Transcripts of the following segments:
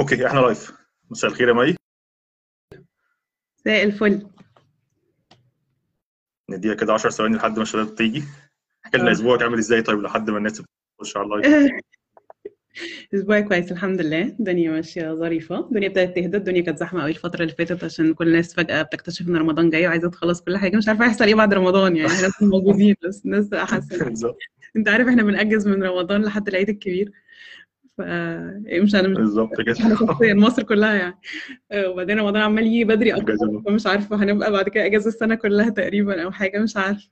okay إحنا live مساء الخير يا مي مساء الفل. نديها كده 10 ثواني لحد ما الشباب تيجي. احكي لنا آه. اسبوعك عامل إزاي طيب لحد ما الناس تخش على ال live اسبوعي كويس الحمد لله. الدنيا ماشية ظريفة. الدنيا ابتدت تهدى. الدنيا كانت زحمة قوي الفترة اللي فاتت عشان كل الناس فجأة بتكتشف إن رمضان جاي وعايزة تخلص كل حاجة. مش عارفة هيحصل إيه بعد رمضان يعني. إحنا موجودين بس الناس حاسه أنت عارف إحنا بنأجز من رمضان لحد العيد الكبير. ف مش أنا مش بالظبط كده. إحنا شخصيا مصر كلها يعني. آه، وبعدين رمضان عمال يجي بدري أكتر. فمش عارفة هنبقى بعد كده إجازة السنة كلها تقريبا أو حاجة مش عارفة.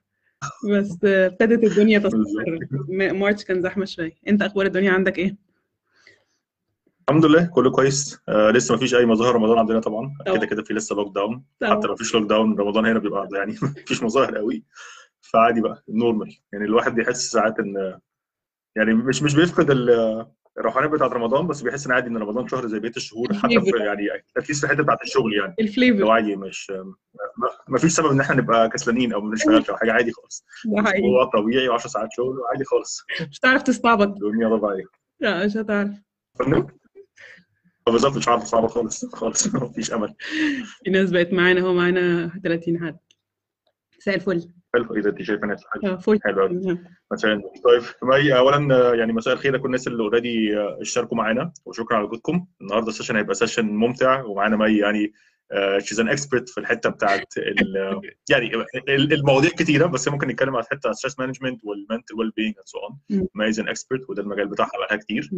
بس آه، ابتدت الدنيا تستقر. بالظبط م- March كان زحمة شوية. أنت أخبار الدنيا عندك إيه؟ الحمد لله كله كويس. آه لسه ما فيش أي مظاهر رمضان عندنا طبعا. كده كده في لسه lockdown. حتى لو فيش lockdown رمضان هنا بيبقى يعني. ما فيش مظاهر قوي. فعادي بقى normal يعني الواحد بيحس ساعات إن يعني مش مش بيفقد ال- الروحانية بتاعت رمضان بس بيحس إن عادي إن رمضان شهر زي بقية الشهور حتى في يعني اتليست في الحته بتاعت الشغل يعني. لو الفليفر عادي مش ما- فيش سبب إن إحنا نبقى كسلانين أو ما بنشتغلش أو حاجة عادي خالص. هو طبيعي و10 ساعات شغل وعادي خالص. مش هتعرف تستعبط. الدنيا طبيعيه لا مش هتعرف؟ بالظبط مش عارف صعبة خالص خالص مفيش أمل. في ناس بقت معانا هو معانا 30 حد. مساء الفل. حلو إذا أنت شايفة ناس حاجة آه فل. حلو قوي مثلا طيب مي اولا آه، يعني مساء الخير لكل الناس اللي already اشتركوا معانا وشكرا على وجودكم. النهارده ال session هيبقى session ممتع ومعانا مي يعني she's an expert في الحتة بتاعت ال- يعني ال- المواضيع كتيرة بس ممكن نتكلم على حتة stress management وال mental well-being and so on. مي is an expert وده المجال بتاعها بقالها كتير.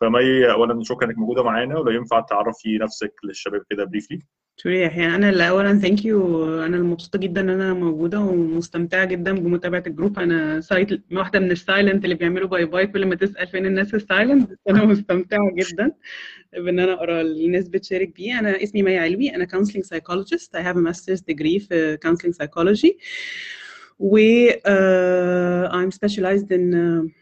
فمي اولا شكرا إنك موجودة معانا ولو ينفع تعرفي نفسك للشباب كده briefly Sure يعني أنا اللي اولا thank you أنا مبسوطه جدا إن أنا موجودة ومستمتعة جدا بمتابعة الجروب أنا سايت واحدة من ال silent اللي بيعملوا bye bye كل ما تسأل فين الناس ال silent أنا مستمتعة جدا بإن أنا أقرأ الناس بتشارك بيه. أنا اسمي مي علوي أنا psychologist. I have a master's degree في counseling psychology. و uh, I'm specialized in uh,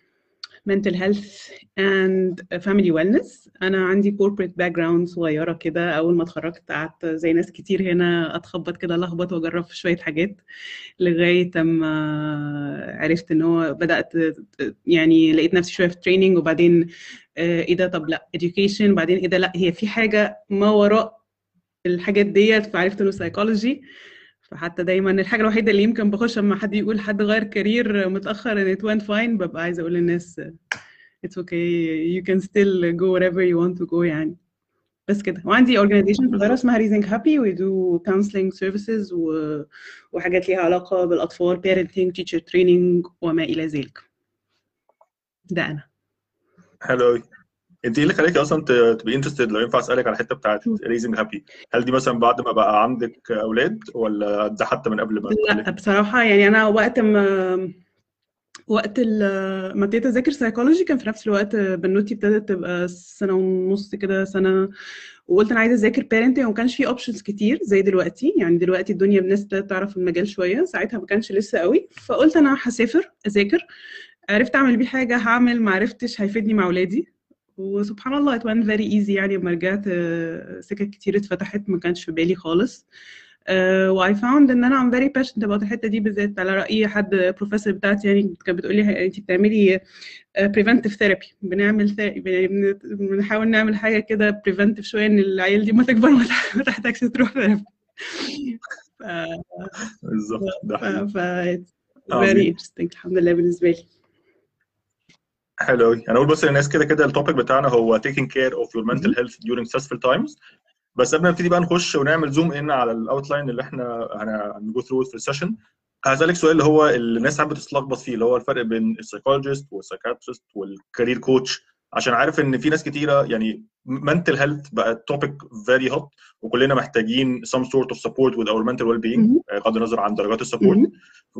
mental health and family wellness. أنا عندي corporate background صغيرة كده. أول ما اتخرجت قعدت زي ناس كتير هنا أتخبط كده لخبط وأجرب في شوية حاجات لغاية أما عرفت إن هو بدأت يعني لقيت نفسي شوية في training وبعدين آه، إيه ده؟ طب لأ education وبعدين إيه ده؟ لأ هي في حاجة ما وراء الحاجات ديت فعرفت إنه psychology. فحتى دايما الحاجة الوحيدة اللي يمكن بخش أما حد يقول حد غير career متأخر إن it went fine ببقى عايزة أقول للناس it's okay you can still go wherever you want to go يعني. بس كده. وعندي organization صغيره اسمها Raising Happy we do counseling services و... وحاجات ليها علاقة بالأطفال parenting teacher training وما إلى ذلك. ده أنا. حلو انت إيه اللي خلاكي أصلا تبقي interested لو ينفع اسألك على الحته بتاعت Raising Happy هل دي مثلا بعد ما بقى عندك أولاد ولا ده حتى من قبل ما لا بصراحة يعني أنا وقت ما وقت ما ابتديت أذاكر سايكولوجي كان في نفس الوقت بنوتي ابتدت تبقى سنة ونص كده سنة وقلت أنا عايزة أذاكر parenting وما كانش في options كتير زي دلوقتي. يعني دلوقتي الدنيا الناس ابتدت تعرف المجال شوية ساعتها ما كانش لسه قوي. فقلت أنا هسافر أذاكر. عرفت أعمل بيه حاجة هعمل ما عرفتش هيفيدني مع أولادي وسبحان الله it went very easy يعني لما رجعت آه، سكك كتير اتفتحت ما كانش في بالي خالص. Uh, و I found إن أنا I'm very passionate about الحتة دي بالذات على رأي حد بروفيسور بتاعتي يعني كانت بتقول لي انت بتعملي preventive therapy بنعمل بنحاول نعمل حاجة كده preventive شوية إن العيال دي ما تكبر ما تح- ما تحتاجش تروح therapy ف بالظبط ده ف حقيقي. ف it's very interesting الحمد لله بالنسبة لي. حلو قوي أنا أقول بس للناس كده كده ال topic بتاعنا هو taking care of your mental health during stressful times. بس قبل ما نبتدي بقى نخش ونعمل zoom in على ال outline اللي إحنا هن go through في ال session هسألك سؤال اللي هو الناس ساعات بتتلخبط فيه اللي هو الفرق بين ال psychologist وال psychiatrist وال career coach عشان عارف إن في ناس كتيرة يعني mental health بقى topic very hot وكلنا محتاجين some sort of support with our mental well being مهم. آه، بغض النظر عن درجات ال support.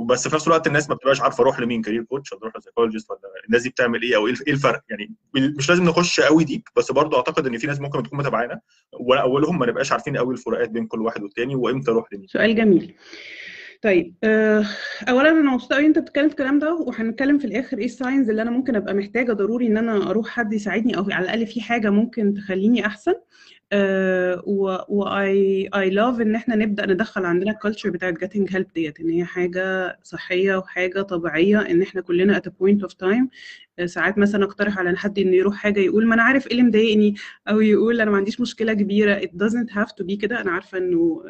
بس في نفس الوقت الناس ما بتبقاش عارفة أروح لمين career coach ولا أروح ل psychologist ولا الناس دي بتعمل إيه أو إيه إيه الفرق يعني مش لازم نخش قوي deep بس برضو أعتقد إن في ناس ممكن تكون متابعانا وأولهم ما نبقاش عارفين قوي الفروقات بين كل واحد والتاني وإمتى أروح لمين سؤال جميل طيب آه، اولا أنا مبسوطة قوي أنت بتتكلم في الكلام ده وهنتكلم في الآخر إيه ال signs اللي أنا ممكن أبقى محتاجة ضروري إن أنا أروح حد يساعدني أو على الأقل في حاجة ممكن تخليني أحسن. آه و I love إن إحنا نبدأ ندخل عندنا ال culture بتاعت getting help ديت إن هي حاجة صحية وحاجة طبيعية إن إحنا كلنا point of time. آه ساعات مثلا أقترح على حد إنه يروح حاجة يقول ما أنا عارف إيه اللي مضايقني أو يقول أنا ما عنديش مشكلة كبيرة. It doesn't have to be كده. أنا عارفة إنه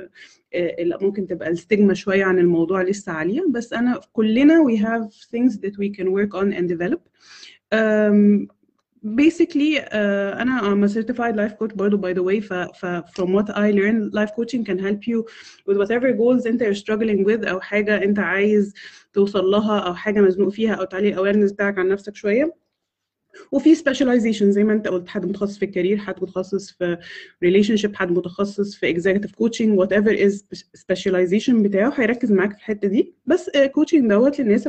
آه ممكن تبقى الستيجما شوية عن الموضوع لسه عالية. بس أنا كلنا we have things that we can work on and develop. Basically uh, أنا I'm a certified life coach برضه by the way ف, from what I learned life coaching can help you with whatever goals أنت you're struggling with أو حاجة أنت عايز توصل لها أو حاجة مزنوق فيها أو تعلي الأويرنس بتاعك عن نفسك شوية وفي specialization زي ما انت قلت حد متخصص في ال career حد متخصص في relationship حد متخصص في executive coaching whatever is specialization بتاعه هيركز معاك في الحته دي بس coaching دوت للناس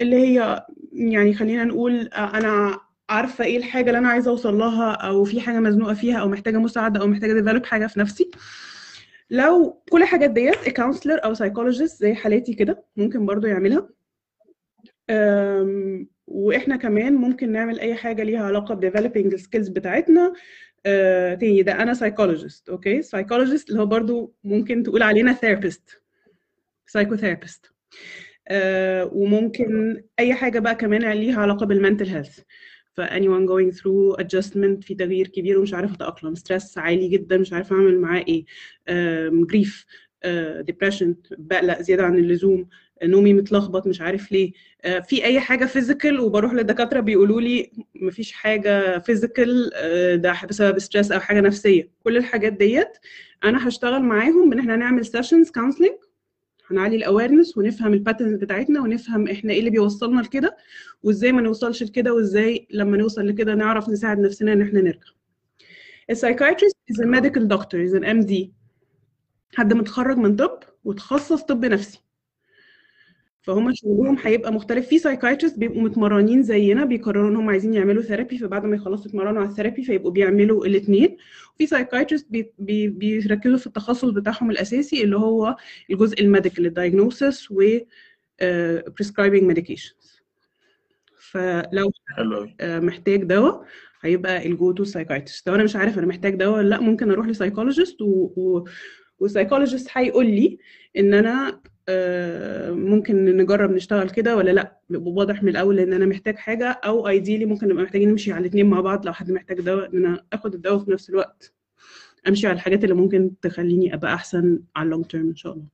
اللي هي يعني خلينا نقول أنا عارفة إيه الحاجة اللي أنا عايزة أوصل لها أو في حاجة مزنوقة فيها أو محتاجة مساعدة أو محتاجة develop حاجة في نفسي؟ لو كل الحاجات ديت counselor أو psychologist زي حالاتي كده ممكن برضو يعملها. وإحنا كمان ممكن نعمل أي حاجة ليها علاقة ب developing ال skills بتاعتنا. آه، تاني ده أنا psychologist okay psychologist اللي هو برضو ممكن تقول علينا therapist psychotherapist آه، وممكن أي حاجة بقى كمان ليها علاقة بال mental health ف anyone going through adjustment في تغيير كبير ومش عارف أتأقلم. stress عالي جدا مش عارف أعمل معاه إيه. grief depression بقلق زيادة عن اللزوم نومي متلخبط مش عارف ليه. في أي حاجة physical وبروح للدكاترة بيقولوا لي مفيش حاجة physical ده بسبب stress أو حاجة نفسية. كل الحاجات ديت أنا هشتغل معاهم بان إحنا نعمل sessions counseling هنعلي ال awareness ونفهم ال patterns بتاعتنا ونفهم إحنا إيه اللي بيوصلنا لكده وازاي ما نوصلش لكده وازاي لما نوصل لكده نعرف نساعد نفسنا ان إحنا نرجع. ال psychiatrist is a medical doctor is an MD حد متخرج من طب وتخصص طب نفسي. فهم شغلهم هيبقى مختلف. في psychiatrist بيبقوا متمرنين زينا بيقرروا إن هم عايزين يعملوا therapy فبعد ما يخلصوا يتمرنوا على ال therapy فيبقوا بيعملوا الاثنين وفي psychiatrist بي بي بيركزوا في التخصص بتاعهم الأساسي اللي هو الجزء ال medical ال diagnosis و prescribing medications فلو محتاج دواء هيبقى ال go to psychiatrist لو أنا مش عارف أنا محتاج دواء ولا لأ ممكن أروح ل psychologist و, و... وال psychologist هيقول لي إن أنا ممكن نجرب نشتغل كده ولا لأ؟ واضح من الأول إن أنا محتاج حاجة أو ideally ممكن نبقى محتاجين نمشي على الاثنين مع بعض لو حد محتاج دواء إن أنا آخد الدواء في نفس الوقت. أمشي على الحاجات اللي ممكن تخليني أبقى أحسن على ال long term إن شاء الله.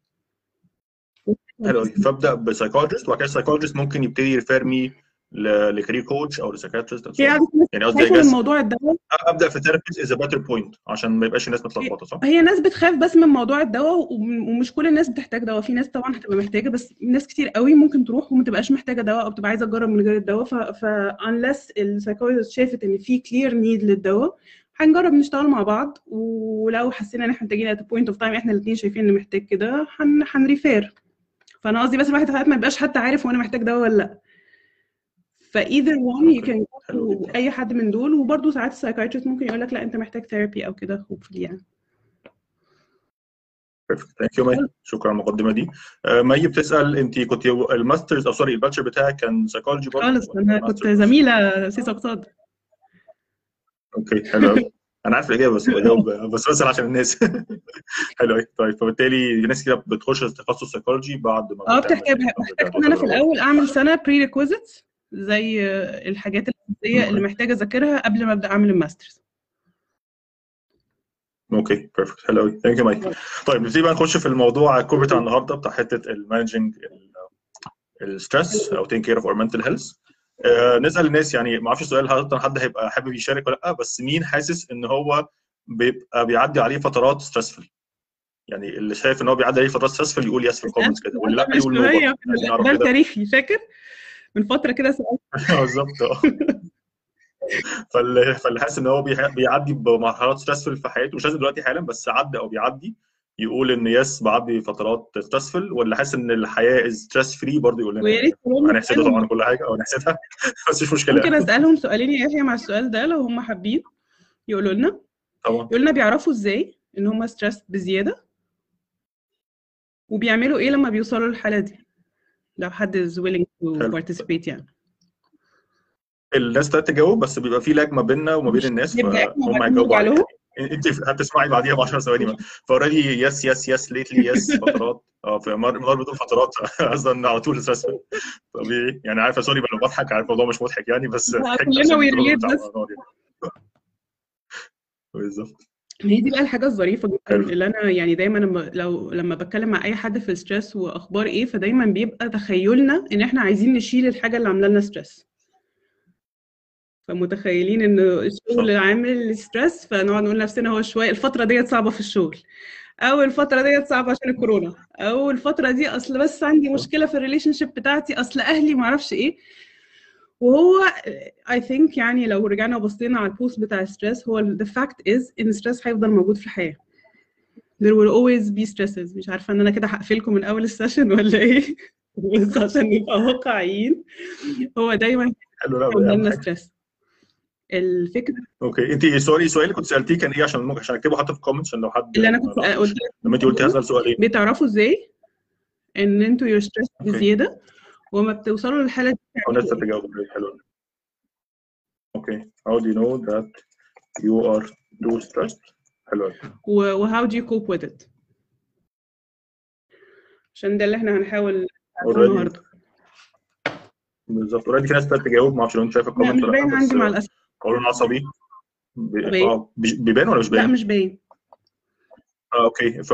حلو فأبدأ ب psychologist وبعد كده ممكن يبتدي ي refer me ل career coach أو ل psychiatrist يعني قصدي الموضوع الدواء. أبدأ في therapist is better point عشان ما يبقاش الناس متلخبطة صح؟ هي ناس بتخاف بس من موضوع الدواء ومش كل الناس بتحتاج دواء. في ناس طبعا هتبقى محتاجة بس ناس كتير قوي ممكن تروح وما تبقاش محتاجة دواء أو تبقى عايزة تجرب من غير الدواء. ف, unless ال psychologist شافت إن في clear need للدواء هنجرب نشتغل مع بعض. ولو حسينا إن إحنا محتاجين at point of time إحنا الاثنين شايفين إن محتاج كده هن refer. فأنا قصدي بس الواحد ما يبقاش حتى عارف هو أنا محتاج دواء ولا لأ. ف either one you كان أي حد من دول. وبرده ساعات ال psychiatrist ممكن يقول لك لا أنت محتاج therapy أو كده hopefully يعني. perfect thank you مي شكرا على المقدمة دي. مي بتسأل أنت كنت ال master's أو sorry ال bachelor بتاعك كان سايكولوجي برضه خالص أنا كنت زميلة سياسه اقتصاد okay حلو. أنا عارف الإجابة بس بجاوب بس بسأل عشان الناس. حلو قوي طيب فبالتالي ناس كده بتخش تخصص سايكولوجي بعد ما آه بتحتاج أنا في الأول أعمل سنة prerequisites زي الحاجات الأساسية اللي محتاجة أذاكرها قبل ما أبدأ أعمل ال master's. okay perfect حلو قوي thank you مي طيب نبتدي بقى نخش في الموضوع ال core بتاع النهارده بتاع حتة ال managing ال stress أو take care of our mental health نسأل الناس يعني ما أعرفش السؤال هل حد هيبقى حابب يشارك ولا لأ؟ بس مين حاسس إن هو بيبقى بيعدي عليه فترات stressful يعني اللي شايف إن هو بيعدي عليه فترات stressful يقول yes في ال comments كده واللي لأ يقول no ده تاريخي فاكر؟ من فترة كده سألت. بالظبط. فاللي فاللي حاسس إن هو بيعدي بمرحلات stressful في حياته. مش لازم دلوقتي حالا بس عدى أو بيعدي يقول إن yes بعدي فترات stressful ولا حاسس إن الحياة stress free برضه يقول لنا ويا ريت هنحسدها طبعا كل حاجة. أو نحسدها بس مش مشكلة. ممكن أسألهم سؤالين يحيى مع السؤال ده لو هم حابين. يقولوا لنا. طبعا. يقولوا لنا بيعرفوا إزاي إن هم stressed بزيادة؟ وبيعملوا إيه لما بيوصلوا للحالة دي؟ لو حد is willing to participate يعني. الناس تقدر تجاوب بس بيبقى في lag ما بيننا وما بين الناس فهم هيجاوبوا لهم انت هتسمعي بعديها ب 10 ثواني ف already yes yes yes lately yes فترات. آه في مر بدون فترات. قصدا على طول طبيعي يعني عارفة sorry لو بضحك عارف الموضوع مش مضحك يعني بس كلنا ويريت بس. بالظبط. هي دي بقى الحاجة الظريفة جدا اللي أنا يعني دايما لما لو لما بتكلم مع أي حد في ال stress وأخبار إيه فدايما بيبقى تخيلنا إن إحنا عايزين نشيل الحاجة اللي عاملة لنا stress فمتخيلين إن الشغل عامل stress فنقعد نقول لنفسنا هو شوية الفترة ديت صعبة في الشغل. أو الفترة ديت صعبة عشان الكورونا. أو الفترة دي أصل بس عندي مشكلة في ال relationship بتاعتي أصل أهلي معرفش إيه. وهو I think يعني لو رجعنا وبصينا على ال post بتاع ال stress هو the fact is إن ال stress هيفضل موجود في الحياة. There will always be stresses. مش عارفة إن أنا كده هقفلكم من أول ال session ولا إيه؟ بس عشان نبقى واقعيين. هو دايما لنا stress الفكرة okay. انت sorry السؤال اللي كنت سألتيه كان إيه؟ عشان ممكن عشان أكتبه حتى في ال comments عشان لو حد اللي أنا كنت قلت لما انت قلتي هسأل سؤال إيه بتعرفوا إزاي إن أنتوا you're stressed okay. وما بتوصلوا للحالة دي أو ناس تتجاوب حلو. okay how do you know that you are too stressed حلو. و how do you cope with it? عشان ده اللي إحنا هنحاول. النهارده. بالظبط. already في ناس بدات تجاوب ما أعرفش لو انت شايف لا ال comment ولا باين لا عندي مع الأسف. قولون عصبي. بي- بيبان ولا مش لا باين؟ مش باين. آه okay ف.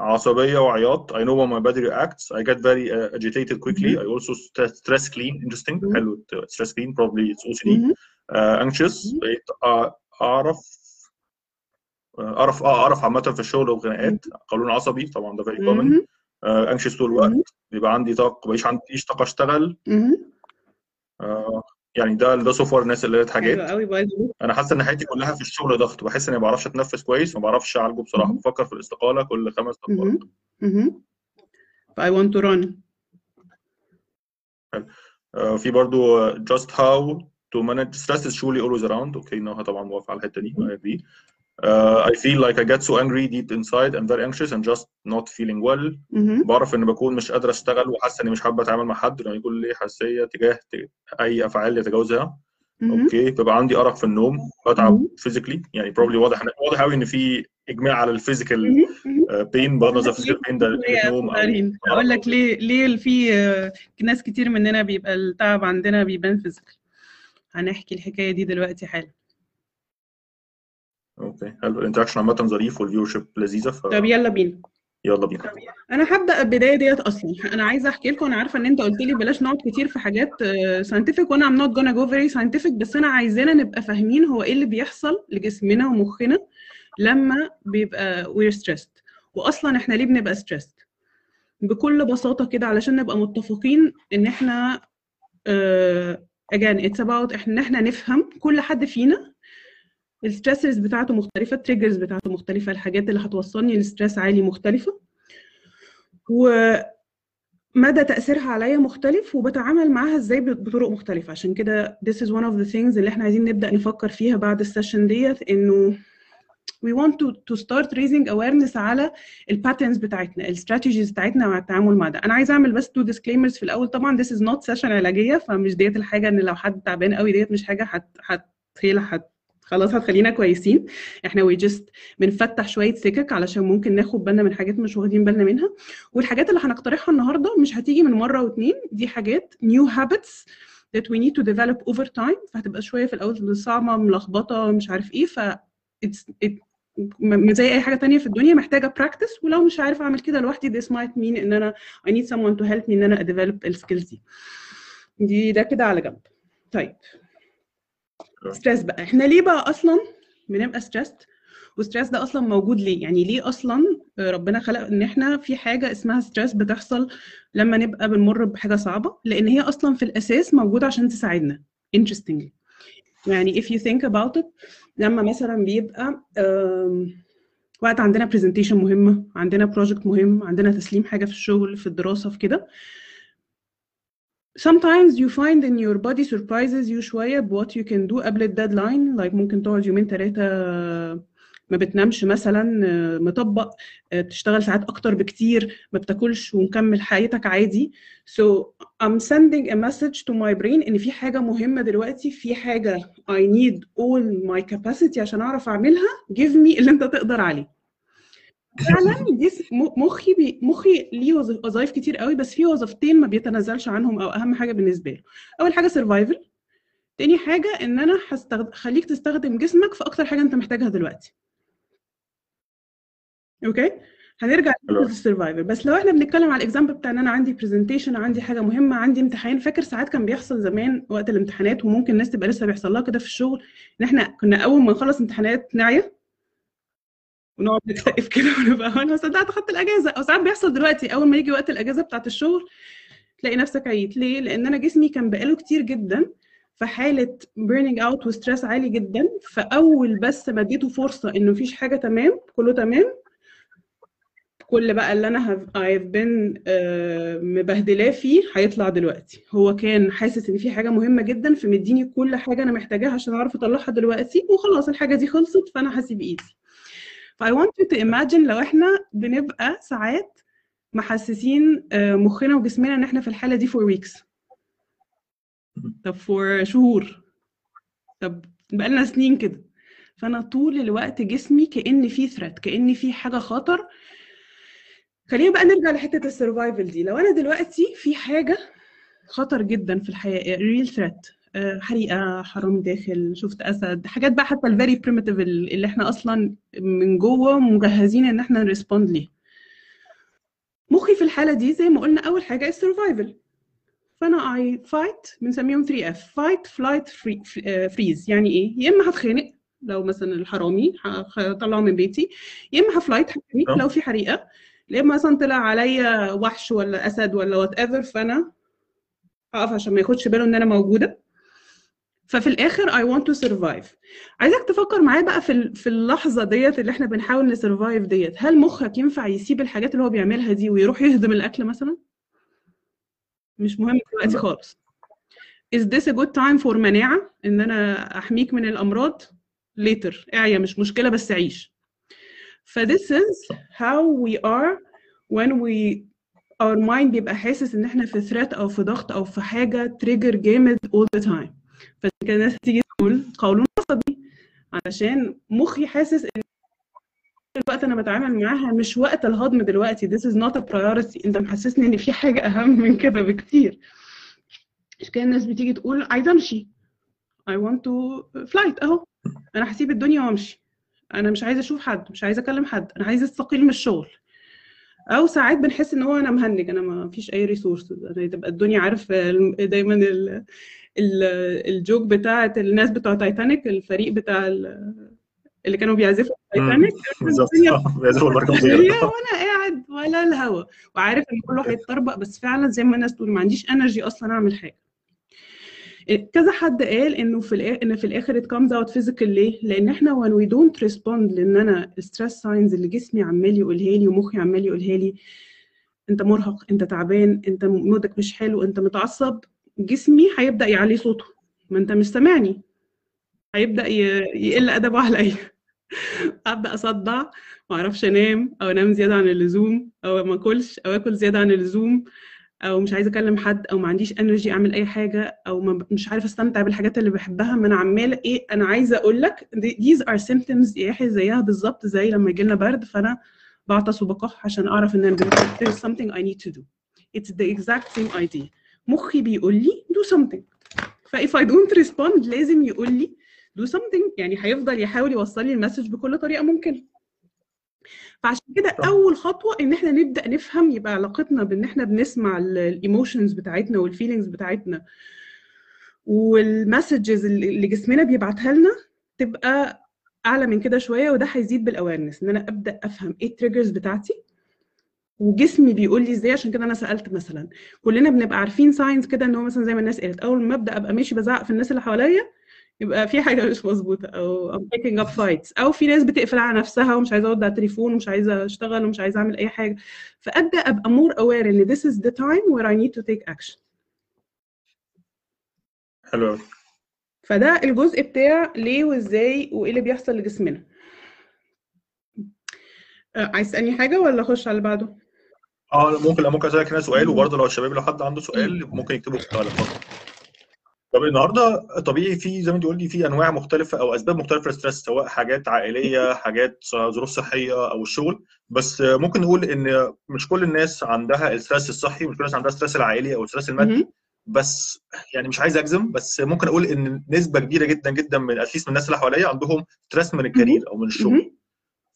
عصبيه وعياط I know when my body reacts I get very uh, agitated quickly I also st- stress clean interesting مم. حلو stress clean probably it's OCD مهم. uh, anxious مم. بقيت أ- اعرف اعرف آه اعرف عامه في الشغل والخناقات قولون عصبي طبعا ده very common مهم. uh, anxious طول الوقت. بيبقى عندي طاقه مبقاش عنديش طاقه اشتغل uh, يعني ده ده so far الناس اللي قالت حلو حاجات قوي باي أنا حاسس إن حياتي كلها في الشغل ضغط. بحس إني ما بعرفش أتنفس كويس ما بعرفش أعالجه بصراحة. بفكر في الاستقالة كل خمس دقائق I want to run. آه، في برضو just how to manage. Stress is surely always around. أوكي نوها طبعا موافق على الحتة دي. I agree. Uh, I feel like I get so angry deep inside. And very anxious and just not feeling well. مهم. بعرف ان بكون مش قادر أشتغل وحاسه إني مش حابة أتعامل مع حد. لما يكون لي حساسية تجاه أي أفعال يتجاوزها. مهم. okay بيبقى عندي أرق في النوم. بتعب مهم. physically يعني probably واضح واضح قوي إن في إجماع على ال physical. بين بغض النظر ال physical بين ده النوم أقول لك ليه ليه في آه، ناس كتير مننا بيبقى التعب عندنا بيبان physical هنحكي الحكاية دي دلوقتي حالا. okay. حلو ال interaction عامة ظريف وال viewership لذيذة؟ ف طب يلا بينا. يلا بينا. أنا هبدأ البداية ديت أصلا. أنا عايزة أحكي لكم أنا عارفة إن أنت قلت لي بلاش نقعد كتير في حاجات scientific وأنا I'm not gonna go very scientific بس أنا عايزانا نبقى فاهمين هو إيه اللي بيحصل لجسمنا ومخنا لما بيبقى we're stressed واصلا إحنا ليه بنبقى stressed بكل بساطة كده علشان نبقى متفقين إن إحنا again it's about إحنا إن إحنا نفهم كل حد فينا ال stressors بتاعته مختلفة ال triggers بتاعته مختلفة الحاجات اللي هتوصلني ل stress عالي مختلفة. ومدى تأثيرها عليا مختلف وبتعامل معاها إزاي بطرق مختلفة. عشان كده this is one of the things اللي إحنا عايزين نبدأ نفكر فيها بعد ال session ديت إنه we want to, to start raising awareness على ال patterns بتاعتنا ال strategies بتاعتنا مع التعامل مع ده. أنا عايزه أعمل بس two disclaimers في الأول. طبعا this is not session علاجية فمش ديت الحاجة إن لو حد تعبان قوي ديت مش حاجة هت هت هي اللي خلاص هتخلينا كويسين. إحنا we just بنفتح شوية سكك علشان ممكن ناخد بالنا من حاجات مش واخدين بالنا منها. والحاجات اللي هنقترحها النهارده مش هتيجي من مرة واتنين دي حاجات new habits that we need to develop over time. فهتبقى شوية في الأول صعبة ملخبطة مش عارف إيه ف it زي أي حاجة تانية في الدنيا محتاجة practice ولو مش عارف أعمل كده لوحدي this might mean إن أنا I need someone to help me إن أنا develop ال skills دي. دي ده كده على جنب. طيب. stress بقى. إحنا ليه بقى أصلا بنبقى stressed وال stress ده أصلا موجود ليه؟ يعني ليه أصلا ربنا خلق إن إحنا في حاجة اسمها stress بتحصل لما نبقى بنمر بحاجة صعبة؟ لأن هي أصلا في الأساس موجودة عشان تساعدنا. Interestingly. يعني if you think about it لما مثلا بيبقى وقت عندنا presentation مهمة عندنا project مهم عندنا تسليم حاجة في الشغل في الدراسة في كده sometimes you find in your body surprises you شوية ب what you can do قبل الديدلاين like ممكن تقعد يومين ثلاثة ما بتنامش مثلا مطبق تشتغل ساعات أكتر بكتير ما بتاكلش ومكمل حياتك عادي. So I'm sending a message to my brain إن في حاجة مهمة دلوقتي في حاجة I need all my capacity عشان أعرف أعملها. Give me اللي أنت تقدر عليه. فعلا دي مخي بي مخي ليه وظ- وظايف كتير قوي بس في وظيفتين ما بيتنازلش عنهم أو أهم حاجة بالنسبة له. أول حاجة survival تاني حاجة إن أنا هستخد... خليك تستخدم جسمك في أكتر حاجة أنت محتاجها دلوقتي. أوكي؟ هنرجع. لل survival بس لو إحنا بنتكلم على ال example بتاع إن أنا عندي presentation عندي حاجة مهمة عندي امتحان فاكر ساعات كان بيحصل زمان وقت الامتحانات وممكن الناس تبقى لسه بيحصل لها كده في الشغل إن إحنا كنا أول ما نخلص امتحانات نعيا ونقعد نكتئب كده ونبقى أنا صدقت اخدت الأجازة. أو ساعات بيحصل دلوقتي أول ما يجي وقت الأجازة بتاعت الشغل تلاقي نفسك عييت. ليه؟ لأن أنا جسمي كان بقاله كتير جدا في حالة burning out و stress عالي جدا. فأول بس ما اديته فرصة إنه مفيش حاجة تمام كله تمام كل بقى اللي أنا I've been آه، مبهدلاه فيه هيطلع دلوقتي. هو كان حاسس إن في حاجة مهمة جدا فمديني كل حاجة أنا محتاجاها عشان أعرف أطلعها دلوقتي وخلاص الحاجة دي خلصت فأنا هسيب إيدي. ف I want you to imagine لو إحنا بنبقى ساعات محسسين آه، مخنا وجسمنا إن إحنا في الحالة دي for weeks. طب for شهور. طب بقالنا سنين كده. فأنا طول الوقت جسمي كان في threat كان في حاجة خطر. خلينا بقى نرجع لحتة ال survival دي. لو أنا دلوقتي في حاجة خطر جدا في الحياة real threat حريقة حرام داخل شفت أسد حاجات بقى حتى ال very primitive اللي إحنا أصلا من جوه مجهزين إن إحنا ن respond ليه. مخي في الحالة دي زي ما قلنا أول حاجة ال survival فأنا I fight بنسميهم 3 F fight flight freeze يعني إيه؟ يا إما هتخانق لو مثلا الحرامي هطلعه من بيتي يا إما ه flight آه. لو في حريقة. يا إما مثلا طلع عليا وحش ولا أسد ولا whatever فأنا هقف عشان ما ياخدش باله إن أنا موجودة. ففي الآخر I want to survive. عايزك تفكر معايا بقى في في اللحظة ديت اللي إحنا بنحاول نسرفايف ديت. هل مخك ينفع يسيب الحاجات اللي هو بيعملها دي ويروح يهضم الأكل مثلا؟ مش مهم دلوقتي. خالص. Is this a good time for مناعة؟ إن أنا أحميك من الأمراض؟ Later. اعيا مش مشكلة بس عيش. ف this is how we are when we our mind بيبقى حاسس إن إحنا في threat أو في ضغط أو في حاجة trigger جامد all the time. فكده الناس تيجي تقول قولون عصبي علشان مخي حاسس إن الوقت أنا بتعامل معاها مش وقت الهضم دلوقتي. This is not a priority. أنت محسسني إن في حاجة أهم من كده بكتير. مش كده الناس بتيجي تقول عايزة أمشي. I want to flight. أهو. أنا هسيب الدنيا وأمشي. أنا مش عايزة أشوف حد. مش عايزة أكلم حد. أنا عايزة أستقيل من الشغل. أو ساعات بنحس إن هو أنا مهنج. أنا ما فيش أي ريسورسز أنا تبقى الدنيا عارف دايما ال joke بتاعت الناس بتوع تايتانيك الفريق بتاع ال- اللي كانوا بيعزفوا تايتانيك بالظبط. بيعزفوا وأنا قاعد ولا الهوا. وعارف إن كله هيتطربق بس فعلا زي ما الناس تقول ما عنديش energy أصلا أعمل حاجة. كذا حد قال إنه في الآخر إن في الآخر it comes out physical ليه؟ لأن إحنا when we don't respond لأن أنا ال stress signs اللي جسمي عمال يقولها لي ومخي عمال يقولها لي أنت مرهق أنت تعبان أنت مودك مش حلو أنت متعصب. جسمي هيبدأ يعلي صوته. ما انت مش سامعني. هيبدأ يقل أدبه عليا. أبدأ أصدع. ما أعرفش أنام أو أنام زيادة عن اللزوم أو ما أكلش أو آكل زيادة عن اللزوم أو مش عايزه أكلم حد أو ما عنديش انرجي أعمل أي حاجة أو ما مش عارفه أستمتع بالحاجات اللي بحبها. ما أنا عمالة إيه أنا عايزة أقول لك these are symptoms يا زيها بالظبط زي لما يجي لنا برد. فأنا بعطس وبكح عشان أعرف إن أنا there is something I need to do. It's the exact same idea. مخي بيقول لي do something ف if I don't respond لازم يقول لي do something يعني هيفضل يحاول يوصل لي ال message بكل طريقة ممكنة فعشان كده. أول خطوة إن إحنا نبدأ نفهم يبقى علاقتنا بإن إحنا بنسمع ال emotions بتاعتنا وال feelings بتاعتنا وال messages اللي جسمنا بيبعتها لنا تبقى أعلى من كده شوية وده هيزيد بال awareness إن أنا أبدأ أفهم إيه ال triggers بتاعتي وجسمي بيقول لي إزاي؟ عشان كده أنا سألت مثلا. كلنا بنبقى عارفين signs كده إن هو مثلا زي ما الناس قالت أول ما أبدأ أبقى ماشي بزعق في الناس اللي حواليا يبقى في حاجة مش مظبوطة أو I'm taking up fights. أو في ناس بتقفل على نفسها ومش عايزة ارد على التليفون ومش عايزة أشتغل ومش عايزة أعمل أي حاجة. فأبدأ أبقى more aware إن this is the time where I need to take action. حلو فده الجزء بتاع ليه وإزاي وإيه اللي بيحصل لجسمنا. آه، عايز تسألني حاجة ولا أخش على اللي بعده؟ آه ممكن ممكن أسألك هنا سؤال. وبرضه لو الشباب لو حد عنده سؤال ممكن يكتبه في التعليقات. طب النهارده طبيعي في زي ما انت قلتي في أنواع مختلفة أو أسباب مختلفة لل stress سواء حاجات عائلية حاجات ظروف صحية أو الشغل بس ممكن نقول إن مش كل الناس عندها ال stress الصحي مش كل الناس عندها ال stress العائلي أو ال stress المادي. بس يعني مش عايز أجزم بس ممكن أقول إن نسبة كبيرة جدا جدا من at least من الناس اللي حواليا عندهم stress من ال career أو من الشغل.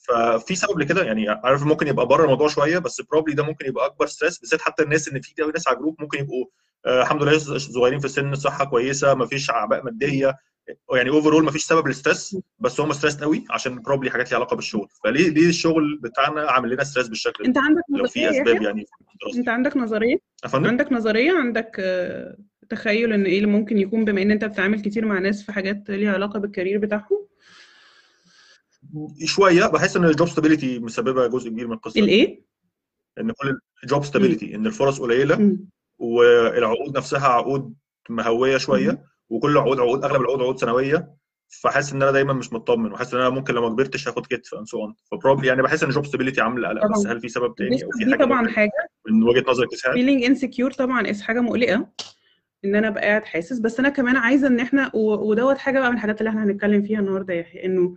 ففي سبب لكده يعني عارف ممكن يبقى بره الموضوع شوية بس probably ده ممكن يبقى أكبر stress بالذات حتى الناس ان في ناس على الجروب ممكن يبقوا آه الحمد لله صغيرين في السن الصحه كويسة ما فيش أعباء مادية يعني overall ما فيش سبب لل stress بس هم stressed قوي عشان probably حاجات ليها علاقة بالشغل. فليه ليه الشغل بتاعنا عامل لنا stress بالشكل ده؟ أنت عندك لو في نظرية أسباب يعني في أنت عندك نظرية؟ أفندم؟ عندك نظرية؟ عندك آه، تخيل إن إيه اللي ممكن يكون بما إن أنت بتتعامل كتير مع ناس في حاجات ليها علاقة بال career بتاعهم؟ شوية بحس إن ال job stability مسببة جزء كبير من القصة. الإيه؟ إن كل ال job stability إن الفرص قليلة. والعقود نفسها عقود مهوية. شوية وكل عقود عقود أغلب العقود عقود سنوية. فحاسس إن أنا دايما مش مطمن وحاسس إن أنا ممكن لو ما كبرتش هاخد كتف and so ف probably يعني بحس إن ال job stability عامل قلق بس هل في سبب تاني أو في دي حاجة طبعا حاجة. من وجهة نظرك تساعد؟ feeling insecure طبعا is حاجة مقلقة إن أنا ابقى قاعد حاسس. بس أنا كمان عايزة إن إحنا ودوت حاجة بقى من الحاجات اللي إحنا هنتكلم فيها النهارده يا يحيى إنه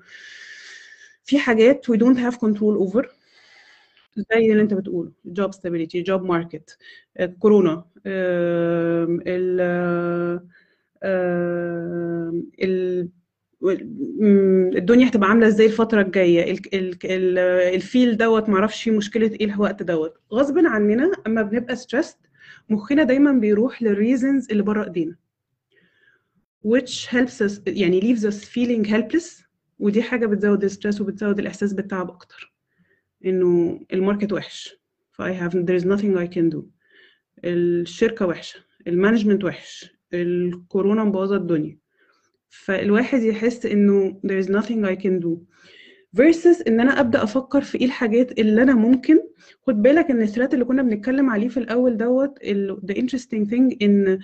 في حاجات we don't have control over زي اللي انت بتقوله job stability job market كورونا آم، ال الدنيا هتبقى عاملة إزاي الفترة الجاية؟ ال- ال- ال- الفيل دوت معرفش فيه مشكلة إيه الوقت دوت. غصب عننا أما بنبقى stressed مخنا دايما بيروح لل reasons اللي بره إيدينا which helps us يعني leaves us feeling helpless. ودي حاجة بتزود ال stress وبتزود الإحساس بالتعب أكتر إنه ال market وحش ف I have there is nothing I can do. الشركة وحشة ال management وحش الكورونا مبوظة الدنيا. فالواحد يحس إنه there is nothing I can do. Versus إن أنا أبدأ أفكر في إيه الحاجات اللي أنا ممكن. خد بالك إن الثreat اللي كنا بنتكلم عليه في الأول دوت the interesting thing إن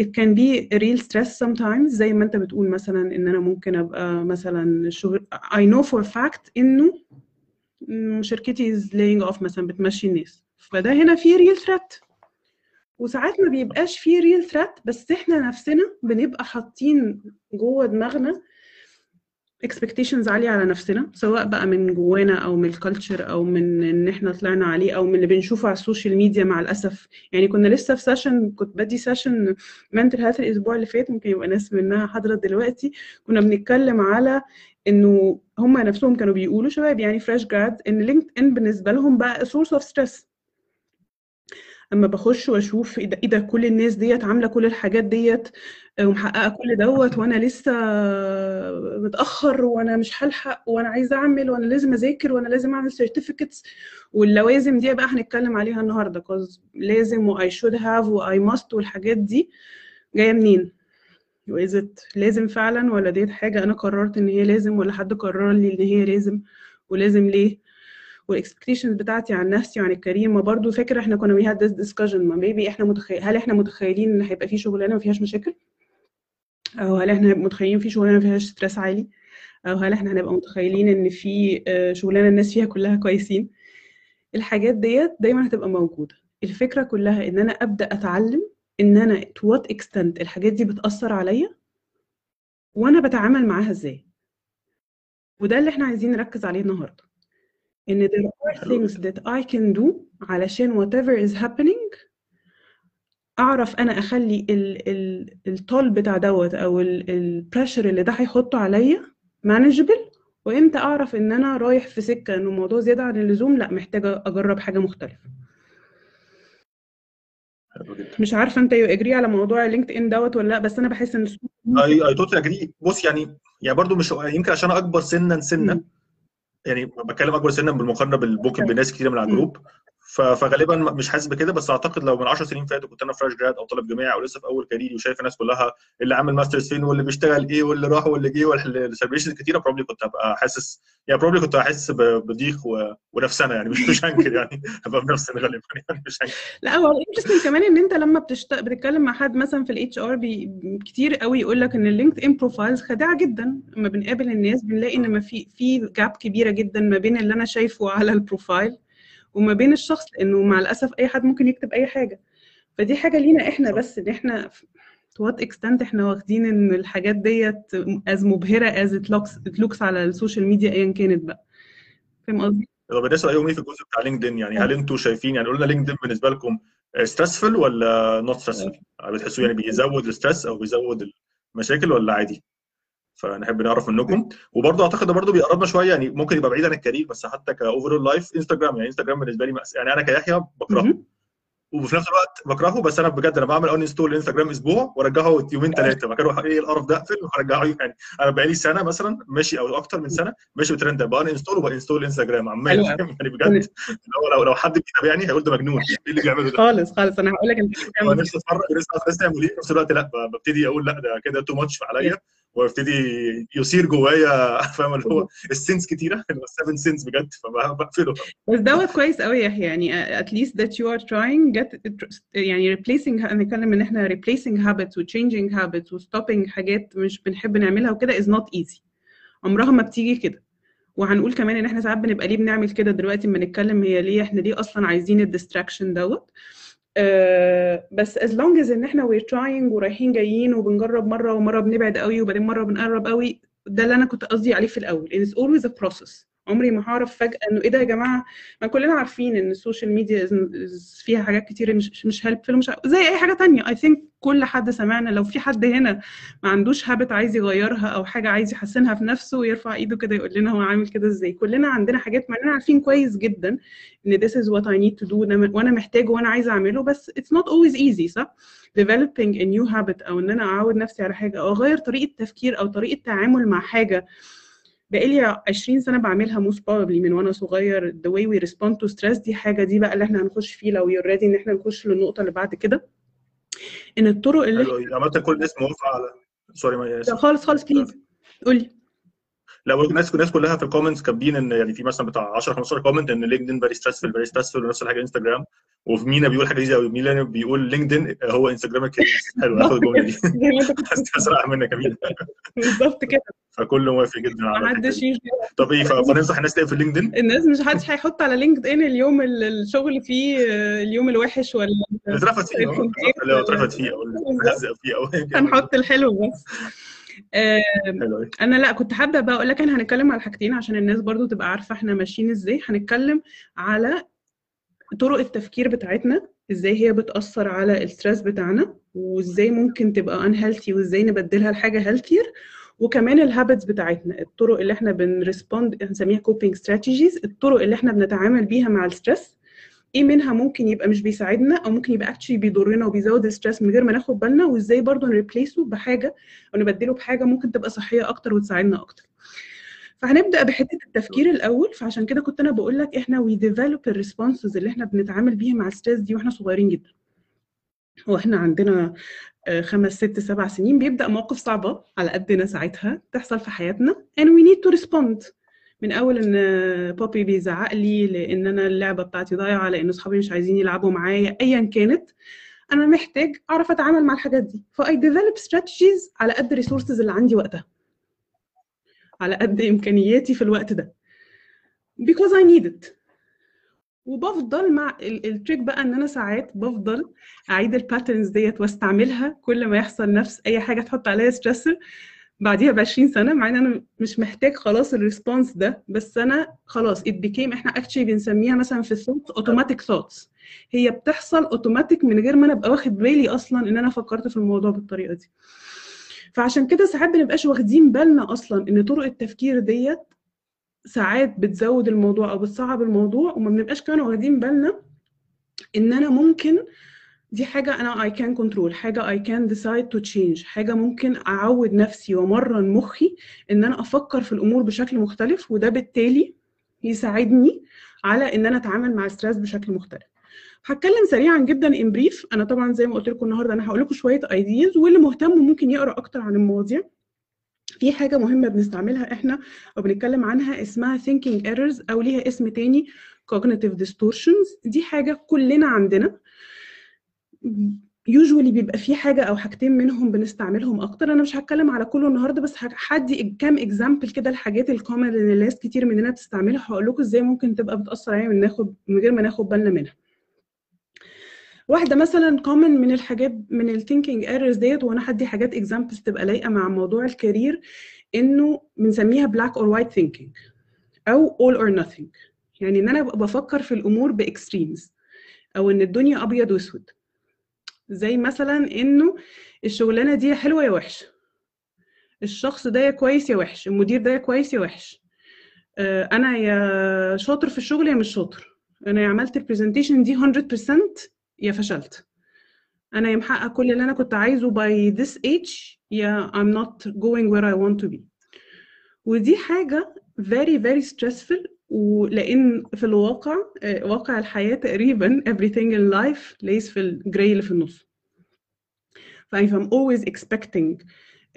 it can be real stress sometimes زي ما انت بتقول مثلا إن أنا ممكن أبقى مثلا شغل I know for a fact إنه شركتي is laying off مثلا بتمشي الناس. فده هنا في real threat. وساعات ما بيبقاش في real threat بس إحنا نفسنا بنبقى حاطين جوه دماغنا expectations عالية على نفسنا سواء بقى من جوانا أو من ال culture أو من إن إحنا طلعنا عليه أو من اللي بنشوفه على السوشيال ميديا مع الأسف. يعني كنا لسه في session كنت بدي session mental health الأسبوع اللي فات ممكن يبقى ناس منها حضرت دلوقتي. كنا بنتكلم على إنه هم نفسهم كانوا بيقولوا شباب يعني fresh grad إن LinkedIn بالنسبة لهم بقى source of stress. أما بخش وأشوف إيه ده, إيه كل الناس ديت عاملة كل الحاجات ديت ومحققة كل دوت وأنا لسه متأخر وأنا مش هلحق وأنا عايزة أعمل وأنا لازم أذاكر وأنا لازم أعمل certificates واللوازم دي بقى هنتكلم عليها النهارده cause لازم و I should have و I must والحاجات دي جاية منين؟ وإذا لازم فعلا ولا ديت حاجة أنا قررت إن هي لازم ولا حد قرر لي إن هي لازم ولازم ليه؟ وال expectations بتاعتي عن نفسي وعن ال career ما برضو فاكر إحنا كنا we had this discussion. ما maybe إحنا متخيل هل إحنا متخيلين إن هيبقى في شغلانة ما فيهاش مشاكل؟ أو هل إحنا متخيلين في شغلانة ما فيهاش ستريس عالي؟ أو هل إحنا هنبقى متخيلين إن في آه، شغلانة الناس فيها كلها كويسين؟ الحاجات ديت دايما هتبقى موجودة. الفكرة كلها إن أنا أبدأ أتعلم إن أنا to what extent الحاجات دي بتأثر عليا وأنا بتعامل معاها إزاي. وده اللي إحنا عايزين نركز عليه النهارده. إن there are things that I can do علشان whatever is happening أعرف أنا أخلي ال ال الطول بتاع دوت أو ال pressure اللي ده هيحطه عليا manageable وإمتى أعرف إن أنا رايح في سكة إنه الموضوع زيادة عن اللزوم؟ لأ محتاجة أجرب حاجة مختلفة. مش عارفة أنت you agree على موضوع LinkedIn دوت ولا لأ بس أنا بحس إن I I totally agree بص يعني يعني برضو مش يمكن عشان أكبر سنا سنه. يعني بتكلم أكبر سنا بالمقارنة بالممكن بناس كتير من على. الجروب فغالبا مش حاسس بكده بس أعتقد لو من 10 سنين فاتوا كنت أنا fresh grad أو طالب جامعي أو لسه في أول career ي وشايف الناس كلها اللي عامل masters فين واللي بيشتغل إيه واللي راح واللي جه وال certifications كتيره probably كنت هبقى حاسس يعني probably كنت هحس بضيق. ونفسنا يعني مش مش هنكر يعني. هبقى بنفسنا غالبا يعني مش هنكر. لا هو ال interesting كمان إن أنت لما بتشت... بتتكلم مع حد مثلا في ال HR بي... كتير قوي يقول لك إن ال LinkedIn profiles خادعه جدا. لما بنقابل الناس بنلاقي إن ما في في gap كبيرة جدا ما بين اللي أنا شايفه على ال profile وما بين الشخص لأنه مع الأسف أي حد ممكن يكتب أي حاجة فدي حاجة لينا إحنا بس إن إحنا to what extent إحنا واخدين إن الحاجات ديت as مبهرة as it looks, it looks على السوشيال ميديا ايا كانت بقى فاهم قصدي؟ طب بالنسبة رايهم إيه في الجزء بتاع LinkedIn يعني هل أنتوا شايفين يعني قلنا LinkedIn بالنسبة لكم stressful ولا not stressful؟ بتحسوا يعني بيزود ال stress أو بيزود المشاكل ولا عادي؟ فنحب نعرف منكم. وبرضه أعتقد ده برضه بيقربنا شوية يعني ممكن يبقى بعيد عن ال career بس حتى ك overall life انستجرام يعني انستجرام بالنسبة لي مأس... يعني أنا كيحيى بكرهه. وفي نفس الوقت بكرهه بس أنا بجد أنا بعمل اون انستول انستجرام أسبوع وأرجعه يومين ثلاثة بعد كده إيه القرف ده اقفل وارجعه يعني أنا بقالي سنة مثلا ماشي أو أكتر من سنة ماشي بترند بقى انستول وبقى انستول انستجرام عمال. يعني بجد لو لو لو حد بيتابعني هيقول ده مجنون. إيه اللي بيعمله ده؟ خالص خالص. أنا هقول لك هو نفسي أتفرج لسه عايز تعمل إيه؟ في نفس الوقت لا ببتدي أقول لا ده كده تو ماتش عليا. وابتدي يصير جوايا فاهم اللي هو السنس كتيرة السفن سنس بجد فبقفله. بس دوت كويس قوي يا يعني at least that you are trying get يعني replacing هنتكلم إن إحنا replacing habits و changing habits و stopping حاجات مش بنحب نعملها وكده is not easy. عمرها ما بتيجي كده. وهنقول كمان إن إحنا ساعات بنبقى ليه بنعمل كده دلوقتي لما نتكلم هي ليه إحنا ليه أصلا عايزين الديستراكشن دوت. بس as long as إن إحنا we're trying ورايحين جايين وبنجرب مرة ومرة بنبعد قوي وبعدين مرة بنقرب قوي ده اللي أنا كنت قصدي عليه في الأول. It's always a process. عمري ما هعرف فجأة إنه إيه ده يا جماعة؟ ما كلنا عارفين إن السوشيال ميديا فيها حاجات كتير مش مش helpful مش زي أي حاجة تانية. I think كل حد سمعنا لو في حد هنا ما عندوش habit عايز يغيرها أو حاجة عايز يحسنها في نفسه ويرفع إيده كده يقول لنا هو عامل كده إزاي. كلنا عندنا حاجات مع اننا عارفين كويس جدا إن this is what I need to do وأنا محتاجه وأنا عايزه أعمله بس it's not always easy صح؟ developing a new habit أو إن أنا أعود نفسي على حاجة أو أغير طريقة تفكير أو طريقة تعامل مع حاجة بقالي 20 سنة بعملها most probably من وأنا صغير. The way we respond to stress دي حاجة دي بقى اللي إحنا هنخش فيه لو you're ready إن إحنا نخش للنقطة اللي بعد كده. إن الطرق اللي عملت كل الناس موافقه على sorry ما خالص خالص please قولي. لا الناس الناس كلها في ال comments كاتبين إن يعني في مثلا بتاع 10 15 comment إن LinkedIn very stressful very stressful ونفس الحاجة انستجرام وفي مينا بيقول حاجة قوي مينا بيقول LinkedIn هو انستجرام ال careers حلو آخد الجملة دي. اسرع منك يا مينا بالظبط كده. فكله موافق جدا على محدش طب إيه فننصح الناس تقفل LinkedIn الناس مش حدش هيحط على LinkedIn اليوم الشغل فيه اليوم الوحش ولا اترفد فيه لو اترفد فيه أو هزق فيه أو هنحط الحلو بس. أنا لا كنت حابة بقى أقول لك إحنا هنتكلم على حاجتين عشان الناس برضو تبقى عارفة إحنا ماشيين إزاي. هنتكلم على طرق التفكير بتاعتنا إزاي هي بتأثر على ال stress بتاعنا وإزاي ممكن تبقى unhealthy وإزاي نبدلها لحاجة healthier وكمان ال habits بتاعتنا الطرق اللي إحنا بن respond هنسميها coping strategies الطرق اللي إحنا بنتعامل بيها مع ال stress إيه منها ممكن يبقى مش بيساعدنا أو ممكن يبقى actually بيضرنا وبيزود ال stress من غير ما ناخد بالنا وازاي برضه ن replace ه بحاجة أو نبدله بحاجة ممكن تبقى صحية أكتر وتساعدنا أكتر. فهنبدأ بحتة التفكير الأول. فعشان كده كنت أنا بقول لك إحنا we develop ال responses اللي إحنا بنتعامل بيها مع ال stress دي وإحنا صغيرين جدا. وإحنا عندنا خمس ست سبع سنين. بيبدأ مواقف صعبة على قدنا ساعتها تحصل في حياتنا. And we need to respond. من أول إن بابي بيزعق لي لأن أنا اللعبة بتاعتي ضايعة لأن أصحابي مش عايزين يلعبوا معايا ايا كانت. أنا محتاج أعرف أتعامل مع الحاجات دي. ف I develop strategies على قد ال resources اللي عندي وقتها. على قد إمكانياتي في الوقت ده. Because I need it. وبفضل مع ال trick بقى إن أنا ساعات بفضل أعيد ال patterns ديت وأستعملها كل ما يحصل نفس أي حاجة تحط عليا stressor بعديها ب 20 سنة مع إن أنا مش محتاج خلاص ال response ده بس أنا خلاص it became إحنا actually بنسميها مثلا في ال thoughts automatic thoughts هي بتحصل اوتوماتيك من غير ما أنا أبقى واخد بالي أصلا إن أنا فكرت في الموضوع بالطريقة دي. فعشان كده ساعات بنبقاش واخدين بالنا أصلا إن طرق التفكير ديت ساعات بتزود الموضوع أو بتصعب الموضوع وما بنبقاش كمان واخدين بالنا إن أنا ممكن دي حاجة أنا I can control حاجة I can decide to change حاجة ممكن أعود نفسي وأمرن مخي إن أنا أفكر في الأمور بشكل مختلف وده بالتالي يساعدني على إن أنا أتعامل مع ال stress بشكل مختلف. هتكلم سريعا جدا in brief أنا طبعا زي ما قلت لكم النهارده أنا هقول لكم شوية ideas واللي مهتم ممكن يقرأ أكتر عن المواضيع. في حاجة مهمة بنستعملها إحنا أو بنتكلم عنها اسمها thinking errors أو ليها اسم تاني cognitive distortions. دي حاجة كلنا عندنا usually بيبقى في حاجة أو حاجتين منهم بنستعملهم أكتر. أنا مش هتكلم على كله النهارده بس هدي كام example كده الحاجات ال common اللي الناس كتير مننا بتستعملها. هقول لكم إزاي ممكن تبقى بتأثر علينا من ناخد من غير ما ناخد بالنا منها. واحدة مثلا common من الحاجات من ال thinking errors ديت وأنا هدي حاجات examples تبقى لايقة مع موضوع ال career إنه بنسميها black or white thinking أو all or nothing. يعني إن أنا بفكر في الأمور ب extremes أو إن الدنيا أبيض وأسود. زي مثلا إنه الشغلانة دي حلوة يا وحشه الشخص ده يا كويس يا وحش. المدير ده يا كويس يا وحش. أنا يا شاطر في الشغل يا مش شاطر. أنا يا عملت ال presentation دي 100% يا فشلت. أنا يا محقق كل اللي أنا كنت عايزه by this age يا I'm not going where I want to be. ودي حاجة very very stressful ولأن في الواقع واقع الحياة تقريبا everything in life lays في الجراي اللي في النص. ف if I'm always expecting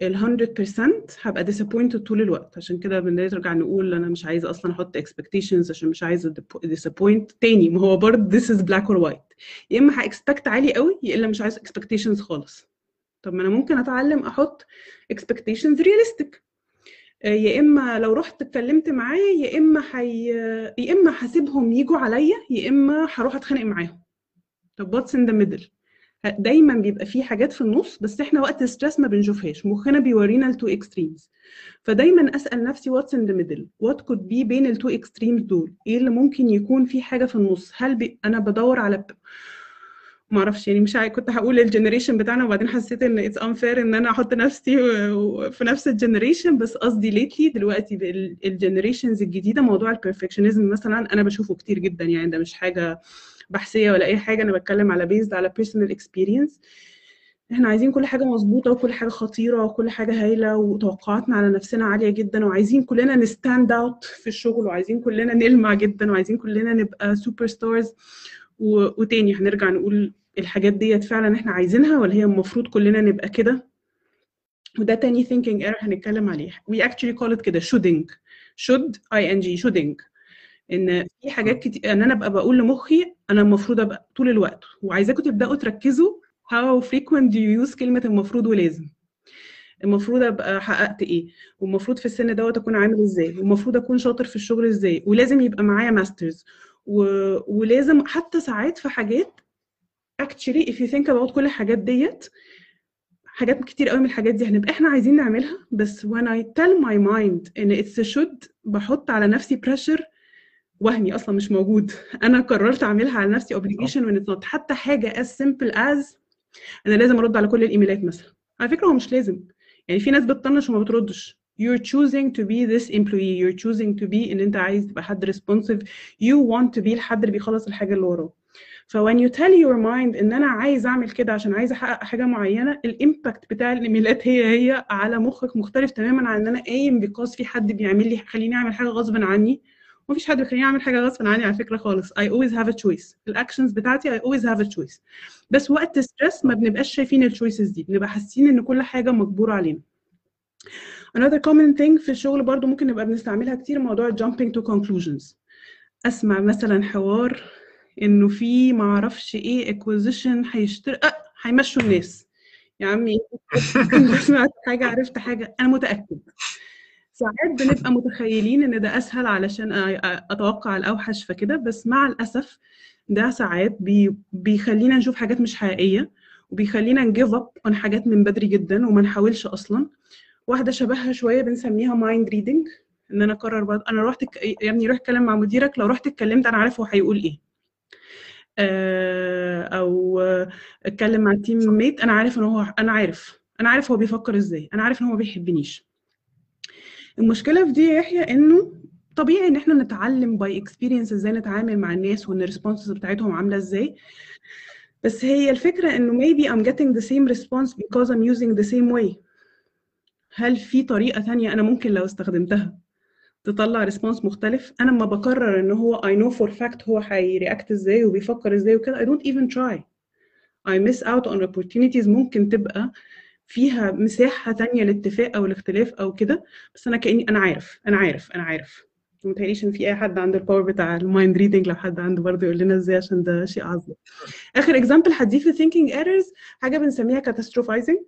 ال 100% هبقى disappointed طول الوقت. عشان كده بنرجع نقول أنا مش عايزة أصلا أحط expectations عشان مش عايزة disappoint تاني. ما هو برضه this is black or white. يا إما هاكسبكت عالي قوي يا إلا مش عايز expectations خالص. طب ما أنا ممكن أتعلم أحط expectations realistic. يا إما لو رحت اتكلمت معاه يا إما حي... يا إما هسيبهم يجوا عليا يا إما هروح اتخانق معاهم. طب what's in the middle دايما بيبقى في حاجات في النص بس إحنا وقت ال stress ما بنشوفهاش. مخنا بيورينا ال two extremes فدايما أسأل نفسي what's in the middle what could be بين ال two extremes دول؟ إيه اللي ممكن يكون في حاجة في النص؟ هل بي... أنا بدور على. ما أعرفش يعني مش كنت هقول ال generation بتاعنا وبعدين حسيت إن it's unfair إن أنا أحط نفسي في نفس ال generation بس قصدي lately دلوقتي ال generations الجديدة موضوع ال perfectionism مثلا أنا بشوفه كتير جدا يعني ده مش حاجة بحثية ولا أي حاجة أنا بتكلم على based على personal experience إحنا عايزين كل حاجة مظبوطة وكل حاجة خطيرة وكل حاجة هايلة وتوقعاتنا على نفسنا عالية جدا وعايزين كلنا ن stand out في الشغل وعايزين كلنا نلمع جدا وعايزين كلنا نبقى superstars وتاني هنرجع نقول الحاجات ديت فعلا إحنا عايزينها ولا هي المفروض كلنا نبقى كده؟ وده تاني thinking error هنتكلم عليه. We actually call it كده shoulding. Should ing shoulding. إن في حاجات كتير إن أنا أبقى بقول لمخي أنا المفروض أبقى طول الوقت. وعايزاكم تبدأوا تركزوا how frequent do you use كلمة المفروض ولازم. المفروض أبقى حققت إيه؟ والمفروض في السن دوت أكون عامل إزاي؟ والمفروض أكون شاطر في الشغل إزاي؟ ولازم يبقى معايا ماسترز و... ولازم حتى ساعات في حاجات actually if you think about كل الحاجات ديت حاجات كتير قوي من الحاجات دي هنبقى إحنا عايزين نعملها بس when I tell my mind إن it's should بحط على نفسي pressure وهمي أصلا مش موجود. أنا قررت أعملها على نفسي obligation when it's not. حتى حاجة as simple as أنا لازم أرد على كل الإيميلات مثلا. على فكرة هو مش لازم. يعني في ناس بتطنش وما بتردش. You're choosing to be this employee. You're choosing to be إن أنت عايز تبقى حد responsive. You want to be الحد اللي بيخلص الحاجة اللي وراه. ف when you tell your mind إن أنا عايز أعمل كده عشان عايز أحقق حاجة معينة ال impact بتاع الإيميلات هي هي على مخك مختلف تماما عن إن أنا قايم because في حد بيعمل لي بيخليني أعمل حاجة غصب عني. مفيش حد بيخليني أعمل حاجة غصب عني على فكرة خالص. I always have a choice. ال actions بتاعتي I always have a choice. بس وقت stress ما بنبقاش شايفين ال choices دي. بنبقى حاسين إن كل حاجة مجبوره علينا. Another common thing في الشغل برضو ممكن نبقى بنستعملها كتير موضوع jumping to conclusions. أسمع مثلا حوار إنه في ما أعرفش إيه acquisition هيشتري هيمشوا الناس. يا عمي سمعت حاجة عرفت حاجة. أنا متأكد. ساعات بنبقى متخيلين إن ده أسهل علشان أتوقع الأوحش فكده بس مع الأسف ده ساعات بي بيخلينا نشوف حاجات مش حقيقية وبيخلينا ن give up عن حاجات من بدري جدا وما نحاولش أصلا. واحدة شبهها شوية بنسميها mind reading إن أنا أقرر أنا رحت. يا ابني روح اتكلم مع مديرك لو رحت اتكلمت أنا عارف هو هيقول إيه. أو أتكلم مع ال teammate أنا عارف إن هو أنا عارف أنا عارف هو بيفكر إزاي أنا عارف إن هو ما بيحبنيش. المشكلة في دي يا يحيى إنه طبيعي إن إحنا نتعلم by experience إزاي نتعامل مع الناس وإن ال responses بتاعتهم عاملة إزاي. بس هي الفكرة إنه maybe I'm getting the same response because I'm using the same way. هل في طريقة ثانية أنا ممكن لو استخدمتها؟ تطلع response مختلف. أنا لما بقرر إن هو I know for fact هو هي react إزاي وبيفكر إزاي وكده I don't even try. I miss out on opportunities ممكن تبقى فيها مساحة تانية للاتفاق أو الاختلاف أو كده بس أنا كأني أنا عارف أنا عارف أنا عارف. متهيأليش إن في أي حد عنده ال power بتاع ال mind reading لو حد عنده برضه يقول لنا إزاي عشان ده شيء عظيم. آخر example هديه في thinking errors حاجة بنسميها catastrophizing.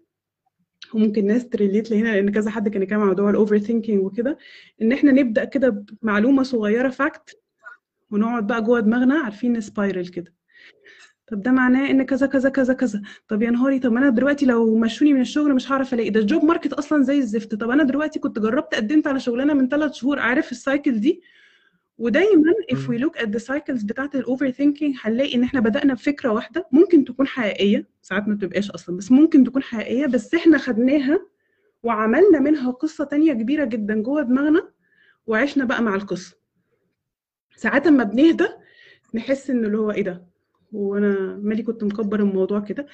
وممكن ناس ت relate لهنا لأن كذا حد كان يتكلم عن موضوع ال overthinking وكده إن إحنا نبدأ كده بمعلومة صغيرة fact ونقعد بقى جوه دماغنا عارفين spiral كده. طب ده معناه إن كذا كذا كذا كذا. طب يا نهاري طب أنا دلوقتي لو مشوني من الشغل مش هعرف ألاقي. ده ال job market أصلا زي الزفت. طب أنا دلوقتي كنت جربت قدمت على شغلانة من ثلاث شهور عارف ال cycle دي؟ ودايما if we look at the cycles بتاعت ال overthinking هنلاقي إن إحنا بدأنا بفكره واحدة ممكن تكون حقيقية. ساعات ما بتبقاش أصلا بس ممكن تكون حقيقية بس إحنا خدناها وعملنا منها قصة تانية كبيرة جدا جوه دماغنا وعشنا بقى مع القصة. ساعات اما بنهدى نحس ان اللي هو إيه ده؟ وأنا مالي كنت مكبر الموضوع كده؟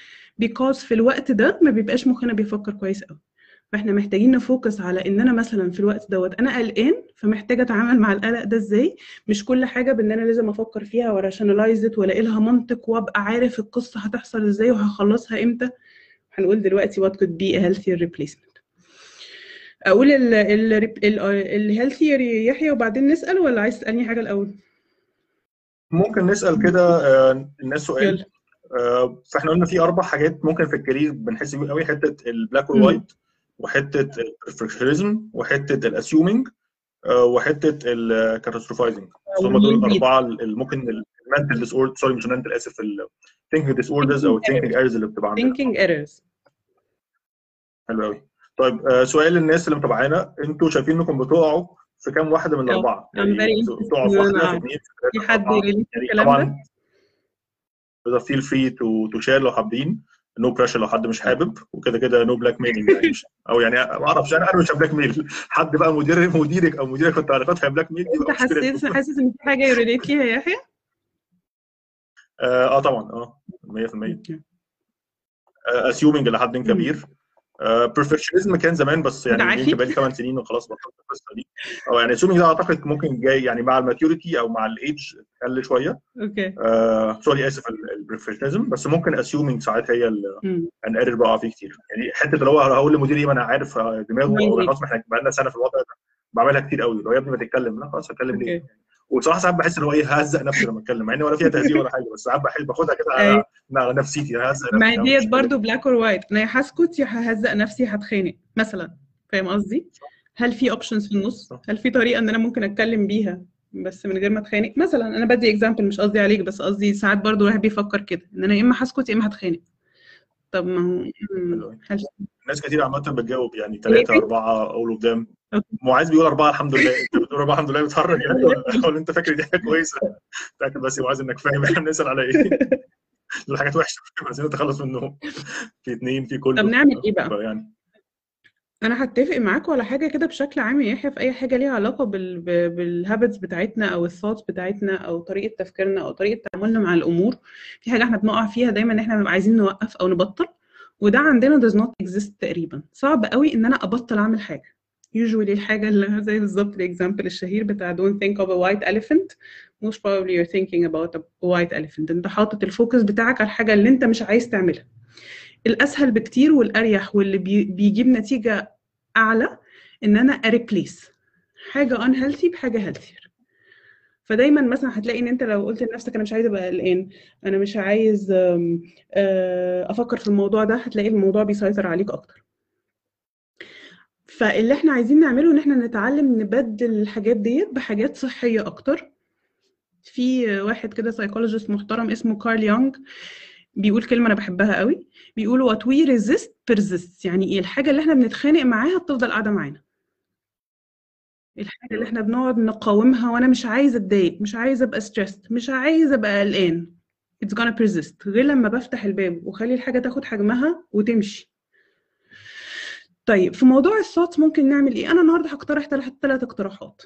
because في الوقت ده ما بيبقاش مخنا بيفكر كويس قوي فاحنا محتاجين ن focus على ان أنا مثلا في الوقت دوت أنا قلقان فمحتاجة أتعامل مع القلق ده إزاي؟ مش كل حاجة بإن أنا لازم أفكر فيها و rationalize وألاقي لها منطق وأبقى عارف القصة هتحصل إزاي وهخلصها إمتى. هنقول دلوقتي what could be a healthier replacement. أقول ال ال ال healthier يا يحيى وبعدين نسأل ولا عايز تسألني حاجة الأول؟ ممكن نسأل كده آه، الناس سؤال. آه، فإحنا قلنا في أربع حاجات ممكن في ال career بنحس بيهم قوي حتة ال black. وال white وحتة ال perfectionism وحتة ال assuming وحتة ال catastrophizing هم دول. الاربعه اللي ممكن ال mental disorder sorry مش ال mental آسف ال thinking disorders أو ال thinking errors اللي بتبقى عندنا. Thinking errors. حلو قوي طيب آه، سؤال للناس اللي متابعانا أنتوا شايفين انكم بتقعوا في كام واحدة من الأربعة؟ يعني بتقعوا في واحدة في اثنين في حد يعني طبعا feel free to to share لو حابين. no pressure لو حد مش حابب وكده كده no blackmailing يعني. أو يعني ما أعرفش أنا أنا مش blackmail حد بقى مدير مديرك أو مديرك في التعليقات هي blackmail انت حسيت مشكلته حاسس إن في حاجة ي relate ليها يا يحيى؟ آه آه، طبعا آه 100% okay. assuming لحد كبير. perfectionism كان زمان بس يعني متعافي. يمكن بقالي 8 سنين وخلاص بطلت القصة دي. أو يعني assuming ده أعتقد ممكن جاي يعني مع ال maturity أو مع الايدج قل شوية. okay. آه sorry آسف ال perfectionism بس ممكن assuming ساعات هي. أنا قادر بقى فيه كتير. يعني حتة اللي هو هقول لمديري ما أنا عارف آه، دماغه أو. خلاص إحنا بقى لنا سنة في الوضع ده. بعملها كتير قوي. لو يا ابني ما تتكلم. لا خلاص هتكلم ليه؟ وبصراحه ساعات بحس ان هو إيه ههزق نفسي لما أتكلم مع ان ولا فيها تهزيق ولا حاجة بس ساعات بحس باخدها كده على نفسيتي ههزق ما نفسي هي ديت برضه black or white أنا يا هسكت يا ههزق نفسي هتخانق مثلا فاهم قصدي؟ هل في options في النص. هل في طريقة إن أنا ممكن أتكلم بيها بس من غير ما أتخانق؟ مثلا أنا بدي example مش قصدي عليك بس قصدي ساعات برضه الواحد بيفكر كده إن أنا يا إما هسكت يا إما هتخانق. طب ما هو ناس كتير عامة بتجاوب يعني ثلاثة أربعة all of them okay. معاذ بيقول أربعة الحمد لله. أنت بتقول أربعة الحمد لله بتهرج يعني. ولا أنت فاكر دي حاجة كويسة. تاكد بس يا معاذ إنك فاهم إحنا بنسال على إيه. دول حاجات وحشه عايزين نتخلص منهم. في اثنين في كله. طب نعمل إيه بقى؟ يعني. أنا هتفق معاكم على حاجة كده بشكل عام يا يحيى في أي حاجة ليها علاقة بال بال habits بتاعتنا أو ال thoughts بتاعتنا أو طريقة تفكيرنا أو طريقة تعاملنا مع الأمور. في حاجة إحنا بنقع فيها دايما إن إحنا بنبقى عايزين نوقف أو نبطل وده عندنا does not exist تقريبا. صعب قوي إن أنا أبطل أعمل حاجة. Usually الحاجة اللي زي بالظبط ال example الشهير بتاع don't think of a white elephant. Most probably you're thinking about a white elephant. أنت حاطط ال focus بتاعك على الحاجة اللي أنت مش عايز تعملها. الأسهل بكتير والأريح واللي بي بيجيب نتيجة أعلى إن أنا أ replace حاجة unhealthy بحاجة healthier. فدايما مثلا هتلاقي إن أنت لو قلت لنفسك أنا مش عايزة أبقى قلقان أنا مش عايز آه، أفكر في الموضوع ده هتلاقي الموضوع بيسيطر عليك أكتر. فاللي إحنا عايزين نعمله إن إحنا نتعلم نبدل الحاجات ديت بحاجات صحية أكتر. في واحد كده سايكولوجيست محترم اسمه كارل يونغ بيقول كلمة أنا بحبها قوي بيقول what we resist persists. يعني إيه؟ الحاجة اللي إحنا بنتخانق معاها بتفضل قاعدة معانا. الحاجة اللي إحنا بنقعد نقاومها وأنا مش عايزة أتضايق مش عايزة أبقى stressed مش عايزة أبقى قلقان it's gonna persist. غير لما بفتح الباب وأخلي الحاجة تاخد حجمها وتمشي. طيب في موضوع ال thoughts ممكن نعمل إيه؟ أنا النهارده هقترح ثلاث اقتراحات.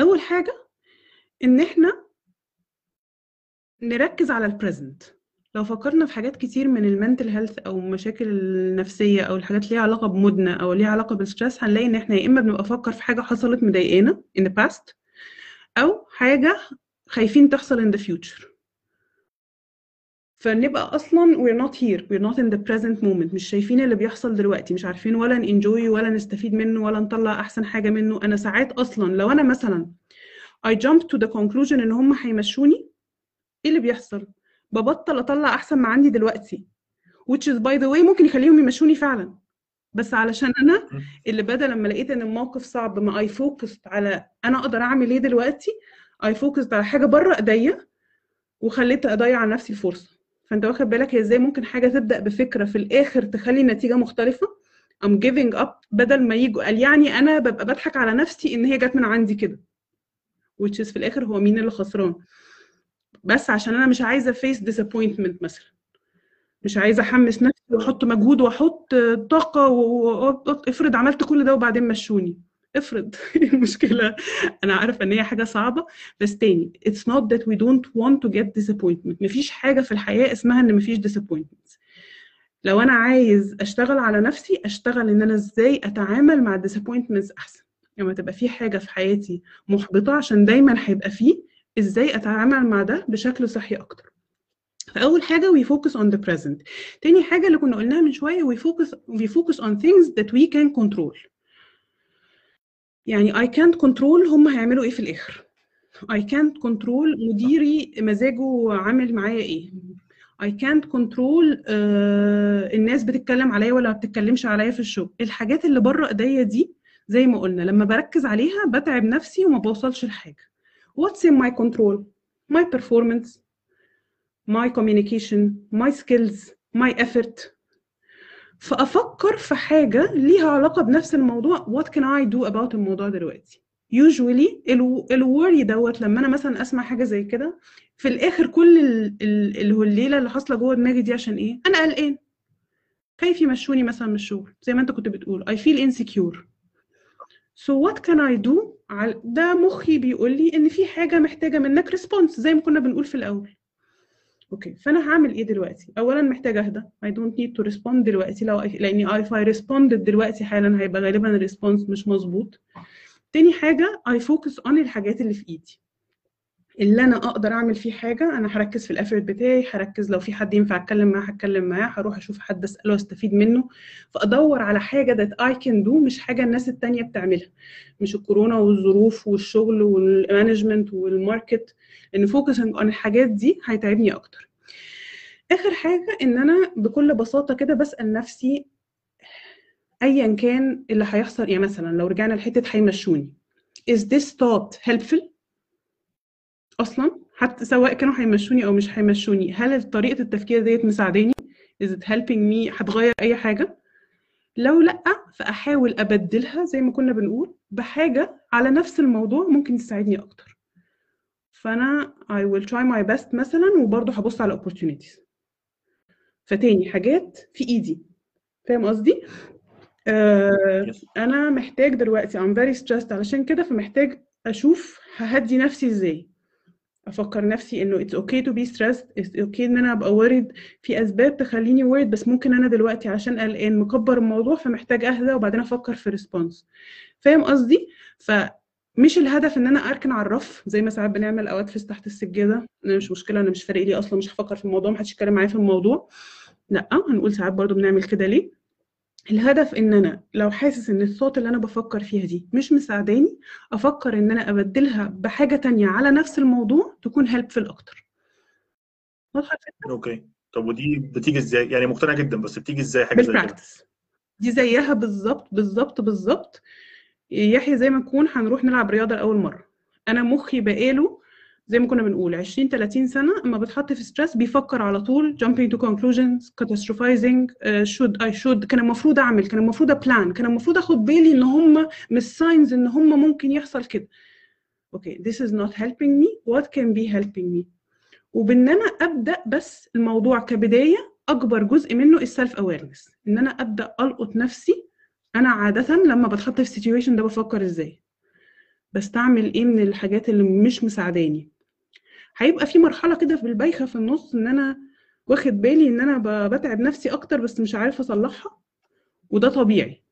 أول حاجة إن إحنا نركز على ال present لو فكرنا في حاجات كتير من ال mental health أو مشاكل النفسية أو الحاجات اللي ليها علاقة بمودنا أو ليها علاقة بال stress هنلاقي إن إحنا يا إما بنبقى نفكر في حاجة حصلت مضايقانا in the past أو حاجة خايفين تحصل in the future. فنبقى أصلا we're not here we're not in the present moment مش شايفين اللي بيحصل دلوقتي مش عارفين ولا نenjoy ولا نستفيد منه ولا نطلع أحسن حاجة منه. أنا ساعات أصلا لو أنا مثلا I jump to the conclusion إن هم هيمشوني إيه اللي بيحصل؟ ببطل أطلع أحسن ما عندي دلوقتي. Which is by the way ممكن يخليهم يمشوني فعلا. بس علشان أنا اللي بدل لما لقيت إن الموقف صعب ما I focused على أنا أقدر أعمل إيه دلوقتي I focused على حاجة بره إيديا وخليت أضيع على نفسي الفرصة. فأنت واخد بالك هي إزاي ممكن حاجة تبدأ بفكرة في الآخر تخلي النتيجه مختلفة؟ I'm giving up بدل ما يجوا قال يعني أنا ببقى بضحك على نفسي إن هي جت من عندي كده. Which is في الآخر هو مين اللي خسران؟ بس عشان أنا مش عايزة face disappointment مثلا. مش عايزة أحمس نفسي وأحط مجهود وأحط طاقة وافرض عملت كل ده وبعدين مشوني. افرض. المشكلة؟ أنا عارفة إن هي حاجة صعبة. بس تاني it's not that we don't want to get disappointment. مفيش حاجة في الحياة اسمها إن مفيش disappointment لو أنا عايز أشتغل على نفسي أشتغل إن أنا إزاي أتعامل مع الديسابوينتمنتس أحسن. لما تبقى في حاجة في حياتي محبطة عشان دايما هيبقى فيه إزاي أتعامل مع ده بشكل صحي أكتر. فأول حاجة we focus on the present. تاني حاجة اللي كنا قلناها من شوية we focus we focus on things that we can control. يعني I can't control هم هيعملوا إيه في الآخر. I can't control مديري مزاجه عامل معايا إيه. I can't control uh, الناس بتتكلم عليا ولا ما بتتكلمش عليا في الشغل. الحاجات اللي بره إيديا دي زي ما قلنا لما بركز عليها بتعب نفسي وما بوصلش لحاجة. What's in my control? My performance my communication my skills my effort. فأفكر في حاجة ليها علاقة بنفس الموضوع. What can I do about الموضوع دلوقتي؟ Usually الوري دوت لما أنا مثلا أسمع حاجة زي كده في الآخر كل الهليلة اللي حاصلة جوه دماغي دي عشان إيه؟ أنا قلقان. خايف يمشوني مثلا من الشغل. زي ما أنت كنت بتقول. I feel insecure. So what can I do? ده مخي بيقول لي إن في حاجة محتاجة منك response زي ما كنا بنقول في الأول. okay فأنا هعمل إيه دلوقتي؟ اولا محتاجه أهدى. I don't need to respond دلوقتي. لو لأني if I responded دلوقتي حالا هيبقى غالبا ال response مش مظبوط. تاني حاجة I focus on الحاجات اللي في إيدي. اللي أنا أقدر أعمل فيه حاجة أنا هركز في ال effort بتاعي هركز لو في حد ينفع أتكلم معاه هتكلم معاه هروح أشوف حد أسأله واستفيد منه فأدور على حاجة that I can do مش حاجة الناس التانية بتعملها. مش الكورونا والظروف والشغل وال management وال market لأن focusing on الحاجات دي هيتعبني أكتر. آخر حاجة إن أنا بكل بساطة كده بسأل نفسي ايا كان اللي هيحصل يعني مثلا لو رجعنا لحتة هيمشوني. Is this thought helpful أصلا حتى سواء كانوا هيمشوني أو مش هيمشوني هل طريقة التفكير ديت مساعداني؟ Is it helping me هتغير أي حاجة؟ لو لأ فأحاول أبدلها زي ما كنا بنقول بحاجة على نفس الموضوع ممكن تساعدني أكتر. فأنا I will try my best مثلا وبرضه هبص على opportunities. فتاني حاجات في إيدي. فاهم قصدي؟ آه أنا محتاج دلوقتي I'm very stressed علشان كده فمحتاج أشوف ههدي نفسي إزاي. أفكر نفسي انه it's okay to be stressed it's okay ان أنا ابقى worried في اسباب تخليني worried بس ممكن أنا دلوقتي عشان قلقان مكبر الموضوع فمحتاج اهدى وبعدين أفكر في ريسبونس فاهم قصدي؟ فمش الهدف ان أنا اركن على الرف زي ما ساعات بنعمل اوقات تحت السجادة. أنا مش مشكلة أنا مش فارق لي أصلا مش هفكر في الموضوع محدش يتكلم معايا في الموضوع. لأ هنقول ساعات برضو بنعمل كده ليه؟ الهدف إن أنا لو حاسس إن الصوت اللي أنا بفكر فيها دي مش مساعداني أفكر إن أنا أبدلها بحاجة تانية على نفس الموضوع تكون helpful أكتر. واضحة الفكرة؟ okay. طب ودي بتيجي إزاي؟ يعني مقتنع جدا بس بتيجي إزاي حاجة زي كده؟ دي زيها بالظبط بالظبط بالظبط. يحيى زي ما نكون هنروح نلعب رياضة لأول مرة. أنا مخي بقاله زي ما كنا بنقول 20 30 سنة أما بتحط في stress بيفكر على طول jumping to conclusions catastrophizing uh, should I should كان المفروض أعمل كان المفروض أ plan كان المفروض أخد بالي إن هم مش signs إن هم ممكن يحصل كده. okay okay, this is not helping me. What can be helping me وبإن أنا أبدأ بس الموضوع كبداية أكبر جزء منه ال self awareness إن أنا أبدأ ألقط نفسي أنا عادة لما بتحط في situation ده بفكر إزاي؟ بستعمل إيه من الحاجات اللي مش مساعداني؟ هيبقى في مرحلة كده في البايخة في النص إن أنا واخد بالي إن أنا بتعب نفسي أكتر بس مش عارفة أصلحها. وده طبيعي.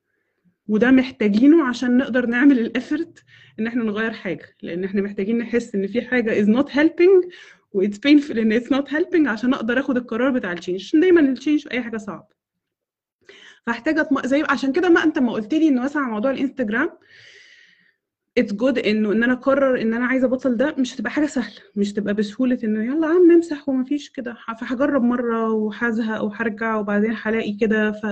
وده محتاجينه عشان نقدر نعمل ال effort إن إحنا نغير حاجة. لأن إحنا محتاجين نحس إن في حاجة is not helping و it's painful إن it's not helping عشان أقدر آخد القرار بتاع ال change عشان دايما ال change في أي حاجة صعب. فاحتاج أطم... زي عشان كده ما أنت ما قلت لي انه مثلا موضوع الإنستجرام it's good انه إن أنا أقرر إن أنا عايزة أبطل ده مش هتبقى حاجة سهلة مش هتبقى بسهولة إنه يلا عم نمسح ومفيش كده. فهجرب مرة وهزهق وهرجع وبعدين هلاقي كده. ف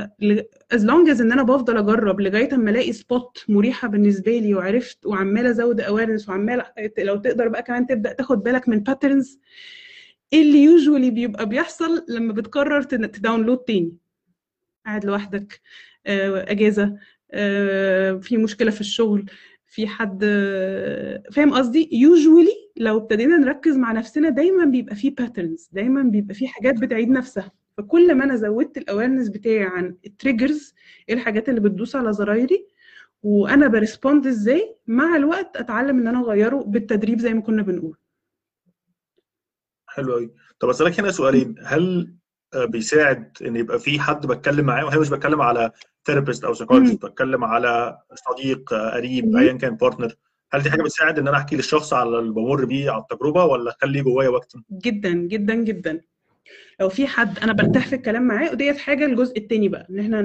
as long as إن أنا بفضل أجرب لغاية أما ألاقي spot مريحة بالنسبة لي وعرفت وعمالة أزود awareness وعمالة لو تقدر بقى كمان تبدأ تاخد بالك من patterns اللي usually بيبقى بيحصل لما بتقرر ت download تاني. قاعد لوحدك آه، أجازة آه، في مشكلة في الشغل في حد فاهم قصدي؟ usually لو ابتدينا نركز مع نفسنا دايما بيبقى في patterns دايما بيبقى في حاجات بتعيد نفسها. فكل ما أنا زودت ال awareness بتاعي عن ال triggers إيه الحاجات اللي بتدوس على زرايري؟ وأنا ب respond إزاي؟ مع الوقت أتعلم إن أنا أغيره بالتدريب زي ما كنا بنقول. حلو قوي طب أسألك هنا سؤالين. هل بيساعد إن يبقى في حد بتكلم معاه وهي مش بتكلم على therapist أو psychologist بتكلم على صديق قريب. ايا كان partner هل دي حاجة بتساعد إن أنا أحكي للشخص على اللي بمر بيه على التجربة ولا أخليه جوايا واكتم جدا جدا جدا. لو في حد أنا برتاح في الكلام معاه وديت حاجة الجزء التاني بقى إن إحنا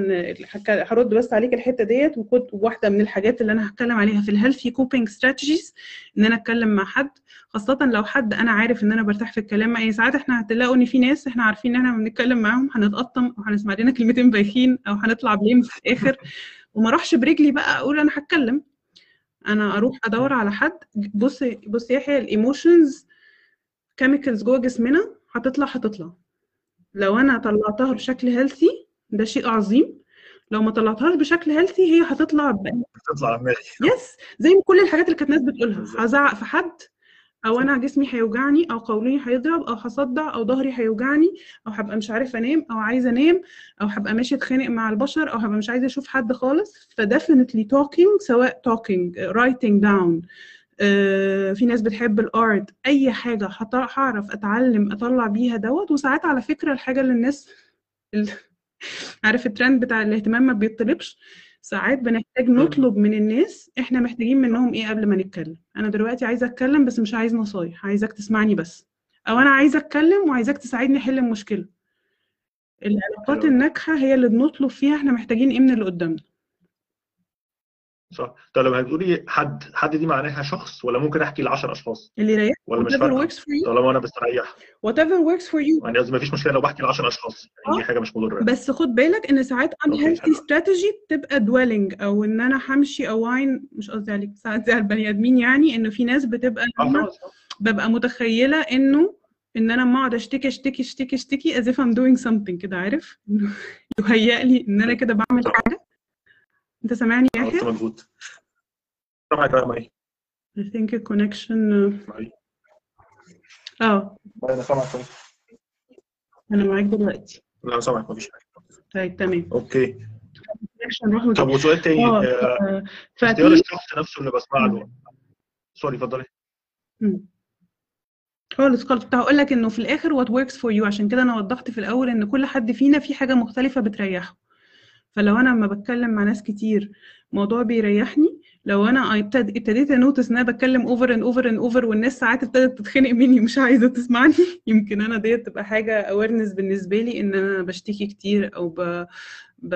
هرد بس عليك الحتة ديت وكنت واحدة من الحاجات اللي أنا هتكلم عليها في ال healthy coping strategies إن أنا أتكلم مع حد خاصه لو حد أنا عارف إن أنا برتاح في الكلام يعني ساعات إحنا هتلاقوا ان في ناس إحنا عارفين إن إحنا بنتكلم معاهم هنتقطم وهنسمع لنا كلمتين بايخين أو هنطلع blame في الآخر وما أروحش برجلي بقى أقول أنا هتكلم. أنا أروح أدور على حد بص بص يحيى ال emotions chemicals جوه جسمنا هتطلع هتطلع. لو أنا طلعتها بشكل healthy ده شيء عظيم. لو ما طلعتهاش بشكل healthy هي هتطلع ب... بتطلع على دماغي yes زي ما كل الحاجات اللي كانت الناس بتقولها. هزعق في حد أو أنا جسمي هيوجعني أو قولوني هيضرب أو هصدع أو ظهري هيوجعني أو هبقى مش عارف أنام أو عايزة أنام أو هبقى ماشي أتخانق مع البشر أو هبقى مش عايزة أشوف حد خالص. ف definitely talking سواء talking writing down في ناس بتحب الأرت أي حاجة هعرف أتعلم أطلع بيها دوت. وساعات على فكرة الحاجة اللي الناس ال- عارف الترند بتاع الاهتمام ما بيطلبش. ساعات بنحتاج نطلب من الناس إحنا محتاجين منهم إيه قبل ما نتكلم. أنا دلوقتي عايزة أتكلم بس مش عايز نصايح عايزك تسمعني بس. أو أنا عايزة أتكلم وعايزاك تساعدني أحل المشكلة. العلاقات. الناجحة هي اللي بنطلب فيها إحنا محتاجين إيه من اللي قدامنا؟ صح. طب لما هتقولي حد حد دي معناها شخص ولا ممكن أحكي ل 10 أشخاص؟ اللي يريحك. ولا مش فارقة؟ طالما أنا بستريح. Whatever works for you. يعني قصدي مفيش مشكلة لو بحكي ل 10 أشخاص يعني دي آه. حاجة مش مضرة. بس خد بالك إن ساعات unhealthy حلو. strategy بتبقى dwelling أو إن أنا همشي اواين مش قصدي عليك ساعات زي البني آدمين يعني انه في ناس بتبقى خلاص. ببقى متخيلة إنه إن أنا ما أقعد أشتكي أشتكي أشتكي أشتكي as if I'm doing something كده عارف؟ يهيأ لي إن أنا كده بعمل حاجة. انت سامعني يا يحيى؟ مجهود سامعك يا I think a connection آه. أنا سامعك كويس. أنا معاك دلوقتي. لا سامعك مفيش حاجة. طيب تمام. أوكي. طب. وسؤال تاني آه آه، آه، اختيار الشخص نفسه اللي بسمع له. سوري اتفضلي. خالص خالص. كنت هقول لك إنه في الآخر what works for you. عشان كده أنا وضحت في الأول إن كل حد فينا في حاجة مختلفة بتريحه. فلو أنا لما بتكلم مع ناس كتير موضوع بيريحني لو أنا ابتد- ابتديت أ notice إن أنا بتكلم over and over and over والناس ساعات ابتدت تتخنق مني مش عايزة تسمعني يمكن أنا ديت تبقى حاجة awareness بالنسبة لي إن أنا بشتكي كتير أو ب... ب...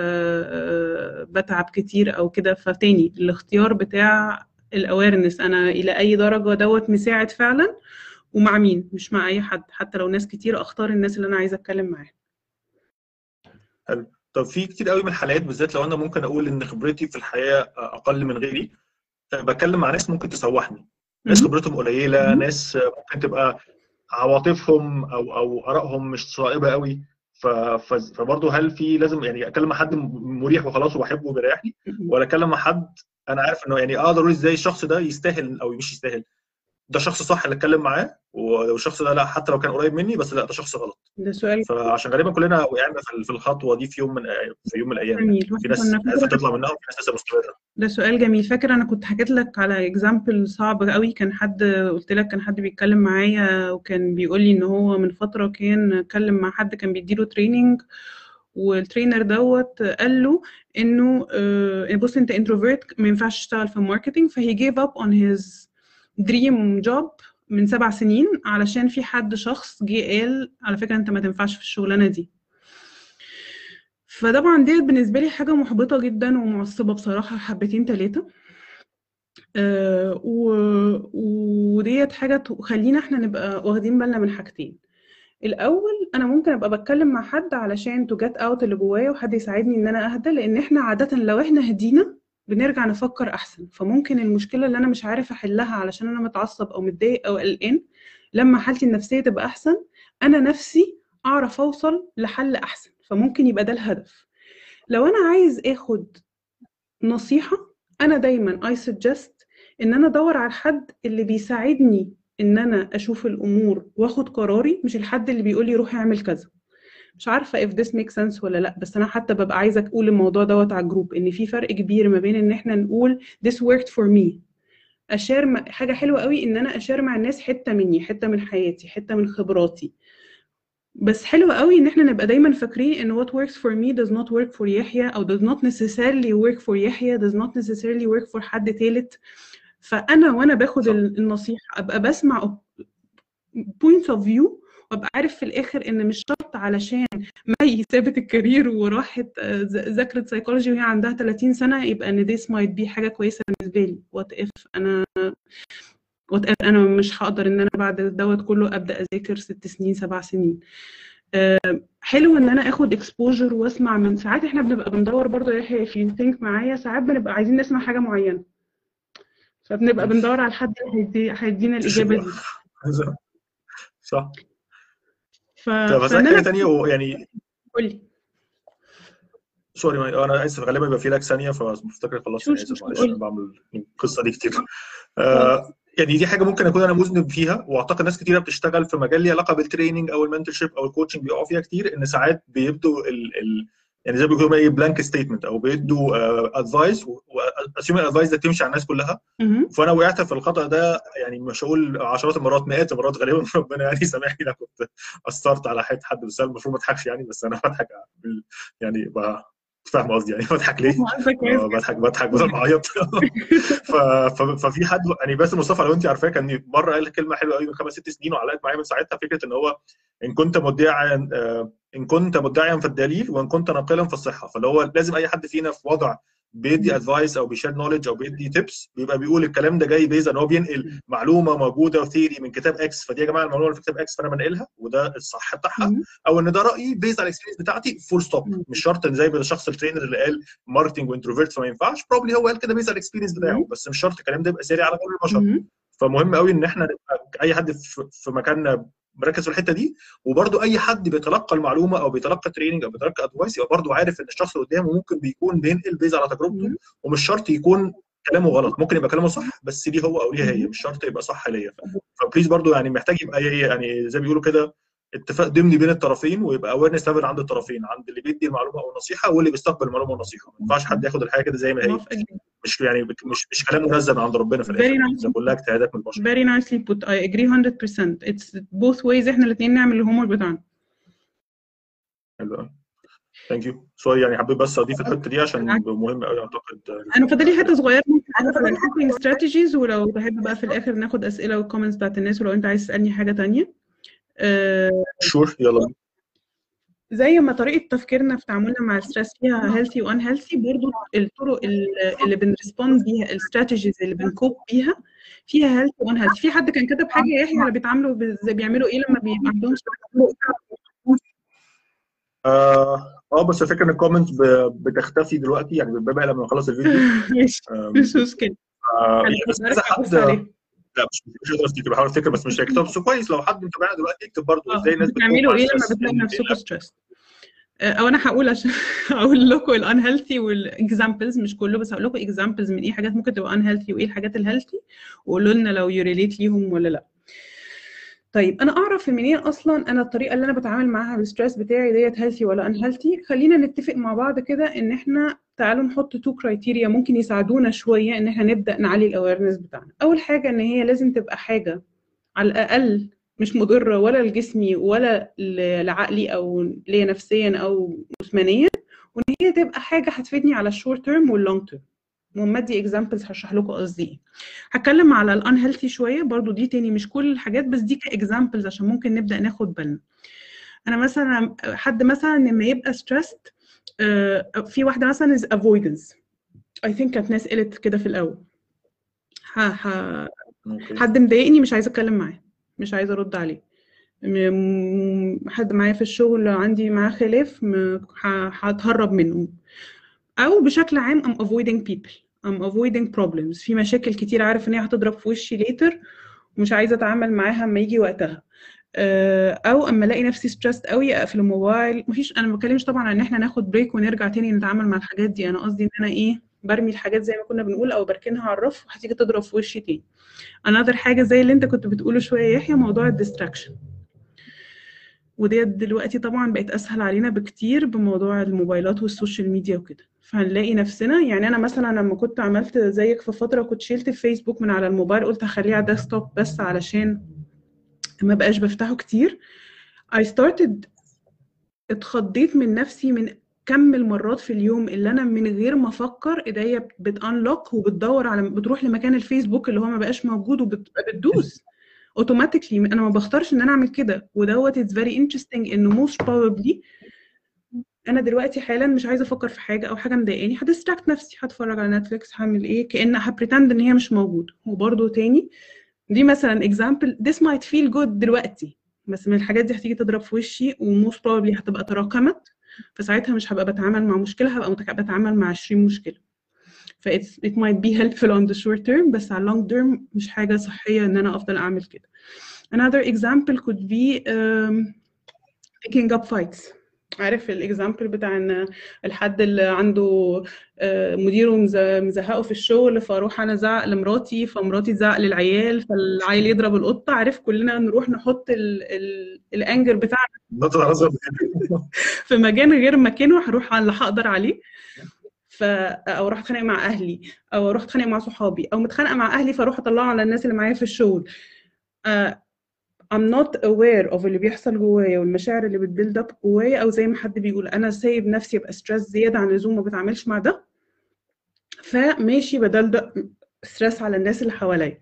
بتعب كتير أو كده. فتاني الاختيار بتاع ال awareness أنا إلى أي درجة دوت مساعد فعلا؟ ومع مين؟ مش مع أي حد حتى لو ناس كتير أختار الناس اللي أنا عايزة أتكلم معاها طب في كتير قوي من الحالات بالذات لو أنا ممكن أقول إن خبرتي في الحياة أقل من غيري بتكلم مع ناس ممكن تسوحني. ناس. خبرتهم قليلة. ناس ممكن تبقى عواطفهم أو أو آرائهم مش صائبة قوي. فبرضه هل في لازم يعني اتكلم مع حد مريح وخلاص وبحبه وبيريحني؟ ولا اتكلم مع حد أنا عارف إنه يعني أقدر أقول إزاي الشخص ده يستاهل أو مش يستاهل؟ ده شخص صح اللي أتكلم معاه؟ ولو الشخص ده لا حتى لو كان قريب مني بس لا ده شخص غلط. ده سؤال فعشان غالبا كلنا وقعنا في في الخطوة دي في يوم من في يوم من الأيام يعني. جميل. في ناس عرفت فاكرة تطلع منها وفي ناس لسه مستمرة. ده سؤال جميل. فاكر أنا كنت حكيت لك على example صعب قوي؟ كان حد قلت لك كان حد بيتكلم معايا وكان بيقول لي إن هو من فترة كان اتكلم مع حد كان بيديله training وال trainer دوت قال له إنه آه، بص أنت introvert ما ينفعش تشتغل في ال marketing ف he gave up on his dream job من سبع سنين علشان في حد شخص جه قال على فكرة أنت ما تنفعش في الشغلانة دي. فطبعا ديت بالنسبة لي حاجة محبطة جدا ومعصبة بصراحة حبتين تلاتة. آه، وديت حاجة تخلينا إحنا نبقى واخدين بالنا من حاجتين. الأول أنا ممكن أبقى بتكلم مع حد علشان to get out اللي جوايا وحد يساعدني إن أنا أهدى لأن إحنا عاده لو إحنا هدينا بنرجع نفكر أحسن. فممكن المشكلة اللي أنا مش عارف أحلها علشان أنا متعصب أو متضايق أو قلقان لما حالتي النفسية تبقى أحسن أنا نفسي أعرف أوصل لحل أحسن. فممكن يبقى ده الهدف. لو أنا عايز آخد نصيحة أنا دايما اي suggest إن أنا أدور على الحد اللي بيساعدني إن أنا أشوف الأمور وآخد قراري مش الحد اللي بيقول لي روح اعمل كذا. مش عارفة if this makes sense ولا لأ بس أنا حتى ببقى عايزة أقول الموضوع دوت على الجروب إن في فرق كبير ما بين إن إحنا نقول this worked for me. أشار مع- حاجة حلوة قوي إن أنا أشار مع الناس حتة مني حتة من حياتي حتة من خبراتي. بس حلو قوي إن إحنا نبقى دايما فاكرين إن what works for me does not work for يحيى أو does not necessarily work for يحيى does not necessarily work for حد تالت. فأنا وأنا باخد النصيحة أبقى بسمع points of view وأبقى عارف في الآخر إن مش شرط علشان مي سابت ال career وراحت آه، ذاكرت سايكولوجي وهي عندها 30 سنة يبقى إن this might be حاجة كويسة بالنسبة لي. What if أنا what if أنا مش هقدر إن أنا بعد دوت كله أبدأ أذاكر ست سنين سبع سنين. آه، حلو إن أنا آخد اكسبوجر وأسمع من ساعات إحنا بنبقى بندور برضه يا يحيى في ثينك معايا. ساعات بنبقى عايزين نسمع حاجة معينة. فبنبقى بندور على الحد اللي هيدي- هيدينا الإجابة دي. صح. ف... طب اسالك حاجة ثانية ويعني قول لي سوري ما- أنا آسف غالبا يبقى في لك ثانية فمفتكر خلصت أنا آسف معلش. أنا بعمل القصة دي كتير آه يعني دي حاجة ممكن أكون أنا مذنب فيها وأعتقد ناس كتيرة بتشتغل في مجال ليه علاقة بال training أو ال mentorship أو ال coaching بيقعوا فيها كتير إن ساعات بيبدوا ال ال يعني زي ما بيقولوا إيه blanket statement أو بيدوا advice و assume ال advice ده تمشي على الناس كلها. فأنا وقعت في الخطأ ده يعني مش هقول عشرات المرات مئات المرات غالبا ربنا يعني سامحني أنا كنت قصرت على حتة حد بس المفروض ما أضحكش يعني بس أنا بضحك يعني فاهم قصدي يعني؟ بضحك ليه؟ آه، بضحك بضحك بدل ما اعيط ف- ف- ففي حد يعني باسم مصطفى لو انت عارفاه كان مرة قال كلمة حلوة قوي من خمس ست سنين وعلقت معايا من ساعتها فكرة إن هو إن كنت مدعيا آه، إن كنت مدعيا في الدليل وإن كنت ناقلا في الصحة. فاللي هو لازم أي حد فينا في وضع بيدي advice أو بي share knowledge أو بيدي tips بيبقى بيقول الكلام ده جاي based ان هو بينقل معلومة موجودة و theory من كتاب X فدي يا جماعة المعلومة اللي في كتاب X فأنا بنقلها وده الصح بتاعها. أو إن ده رأيي based على ال experience بتاعتي full stop. مش شرط إن زي ما الشخص ال trainer اللي قال marketing و introvert فما ينفعش probably هو قال كده based على ال experience بتاعه. بس مش شرط الكلام ده يبقى ساري على كل البشر مهم. فمهم قوي إن إحنا نبقى أي حد في مكاننا مركز في الحتة دي وبرده أي حد بيتلقى المعلومة أو بيتلقى training أو بيتلقى advice يبقى برده عارف إن الشخص اللي قدامه ممكن بيكون بينقل based على تجربته. ومش شرط يكون كلامه غلط ممكن يبقى كلامه صح بس ليه هو أو ليها هي مش شرط يبقى صح ليا ف please برضو يعني محتاج يبقى يعني زي ما بيقولوا كده اتفاق ضمني بين الطرفين ويبقى awareness level عند الطرفين عند اللي بيدي المعلومة أو النصيحة واللي بيستقبل المعلومة والنصيحه ما ينفعش حد ياخد الحاجة كده زي ما هي. مش يعني مش مش كلام منزل من عند ربنا في الآخر. ده كلها اجتهادات من البشر very nicely put. I agree 100% it's both ways. إحنا الاثنين نعمل ال homework بتاعنا. حلو قوي thank you sorry يعني حبيت بس أضيف الحتة دي عشان مهم قوي أعتقد. أنا فاضل لي حتة صغيرة. ال coping strategies ولو تحب بقى في الآخر ناخد أسئلة وال comments بتاعت الناس ولو أنت عايز تسألني حاجة تانية. آه، sure يلا زي ما طريقة تفكيرنا في تعاملنا مع ال stress فيها healthy و unhealthy برضو الطرق ال- اللي بن respond بيها ال strategies اللي بن cope بيها فيها healthy و unhealthy في حد كان كتب حاجة يحيى على بيتعاملوا بيعملوا إيه لما بيبقى عندهم آه آه، بس الفكرة إن ال comments بتختفي دلوقتي يعني بتبقى لما نخلص الفيديو. مش مشكلة. آه، بس حد. لا مش مش قادر افتكر بحاول افتكر بس مش هيكتب بس كويس لو حد متابعنا دلوقتي يكتب برضه آه إزاي الناس بتعملوا إيه لما بتلاقي نفسكم stressed أو أنا هقول عشان أقول لكم ال unhealthy وال examples مش كله بس هقول لكم examples من إيه حاجات ممكن تبقى unhealthy وإيه الحاجات ال healthy وقولوا لنا لو you relate ليهم ولا لأ. طيب أنا أعرف منين أصلا أنا الطريقة اللي أنا بتعامل معاها بال stress بتاعي ديت healthy ولا unhealthy خلينا نتفق مع بعض كده إن إحنا تعالوا نحط two criteria ممكن يساعدونا شوية إن إحنا نبدأ نعلي ال awareness بتاعنا. أول حاجة إن هي لازم تبقى حاجة على الأقل مش مضرة ولا لجسمي ولا لعقلي أو ليا نفسيا أو جسمانيا وإن هي تبقى حاجة هتفيدني على ال short term وال long term وما ادي examples هشرح لكم قصدي إيه. هتكلم على ال unhealthy شوية برضو دي تاني مش كل الحاجات بس دي ك examples عشان ممكن نبدأ ناخد بالنا. أنا مثلا حد مثلا لما يبقى stressed في واحدة مثلا is avoidance I think كانت ناس قالت كده في الأول. ها ها حد مضايقني مش عايزه أتكلم معاه مش عايزه أرد عليه. حد معايا في الشغل عندي معاه خلاف هتهرب منه. أو بشكل عام I'm avoiding people. I'm avoiding problems. في مشاكل كتير عارف إن هي هتضرب في وشي later ومش عايزة أتعامل معاها اما يجي وقتها. أو أما ألاقي نفسي stressed قوي أقفل الموبايل. مفيش أنا ما بتكلمش طبعا عن إن إحنا ناخد break ونرجع تاني نتعامل مع الحاجات دي. أنا قصدي إن أنا إيه برمي الحاجات زي ما كنا بنقول أو بركنها على الرف وهتيجي تضرب في وشي تاني. Another حاجة زي اللي أنت كنت بتقوله شوية يحيى موضوع ال distraction وديت دلوقتي طبعا بقت أسهل علينا بكتير بموضوع الموبايلات وال social media وكده. فهنلاقي نفسنا يعني أنا مثلا لما كنت عملت زيك في فترة كنت شلت الفيسبوك من على الموبايل قلت هخليه على desktop بس علشان ما بقاش بفتحه كتير. I started اتخضيت من نفسي من كم المرات في اليوم اللي أنا من غير ما أفكر إيديا بت unlock وبتدور على بتروح لمكان الفيسبوك اللي هو ما بقاش موجود وبتدوس automatically أنا ما بختارش إن أنا أعمل كده. ودوت it's very interesting إنه most probably أنا دلوقتي حالا مش عايزة أفكر في حاجة أو حاجة مضايقاني. ه distract نفسي هتفرج على نتفليكس هعمل إيه؟ كان ه pretend إن هي مش موجوده وبرده تاني دي مثلا example this might feel good دلوقتي. بس من الحاجات دي هتيجي تضرب في وشي و most probably هتبقى تراكمت. فساعتها مش هبقى بتعامل مع مشكلة هبقى بتعامل مع 20 مشكلة. ف it might be helpful on the short term بس على long term مش حاجة صحية إن أنا أفضل أعمل كده. Another example could be um, picking up fights. عارف ال example بتاع إن الحد اللي عنده مديره مزهقه في الشغل فأروح أنا أزعق لمراتي فمراتي تزعق للعيال فالعيل يضرب القطة عارف كلنا نروح نحط ال ال ال anger بتاعنا في مكان غير مكانه هروح على اللي هقدر عليه ف أو أروح اتخانق مع أهلي أو أروح اتخانق مع صحابي أو متخانقة مع أهلي فأروح اطلعه على الناس اللي معايا في الشغل. uh, I'm not aware of اللي بيحصل جوايا والمشاعر اللي بت build up جوايا أو زي ما حد بيقول أنا سايب نفسي أبقى stressed زيادة عن اللزوم ما بتعاملش مع ده. فماشي بدل ده stress على الناس اللي حواليا.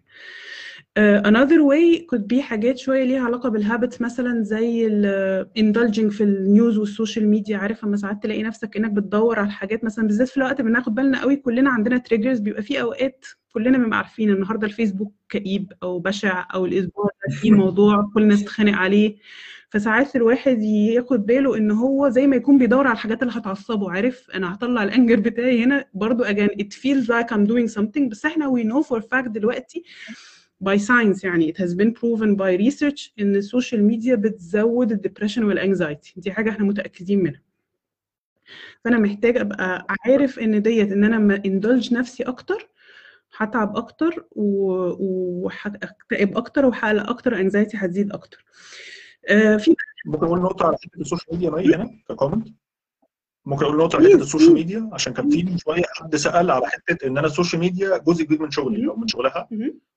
Another way could be حاجات شوية ليها علاقة بال habits مثلا زي ال indulging في ال news وال social media عارف اما ساعات تلاقي نفسك إنك بتدور على الحاجات مثلا بالذات في الوقت بناخد بالنا قوي كلنا عندنا triggers بيبقى في أوقات كلنا بنبقى عارفين النهارده الفيسبوك كئيب أو بشع أو الأسبوع ده في موضوع كل الناس تتخانق عليه. فساعات الواحد ياخد باله إن هو زي ما يكون بيدور على الحاجات اللي هتعصبه. عارف؟ أنا هطلع ال anger بتاعي هنا. برضو again it feels like I'm doing something. بس إحنا we know for fact دلوقتي by science يعني. It has been proven by research إن ال social media بتزود ال depression وال anxiety دي حاجة إحنا متأكدين منها. فأنا محتاج أبقى عارف إن ديت إن أنا ما indulge نفسي أكتر هتعب أكتر وهكتئب أكتر وهقلق أكتر anxiety هتزيد أكتر. آه في ممكن نقطة على ال social media مي هنا ك comment ممكن أقول نقطة على حتة ال social media عشان كان في شوية حد سأل على حتة إن أنا ال social media جزء كبير من شغلي أو من شغلها.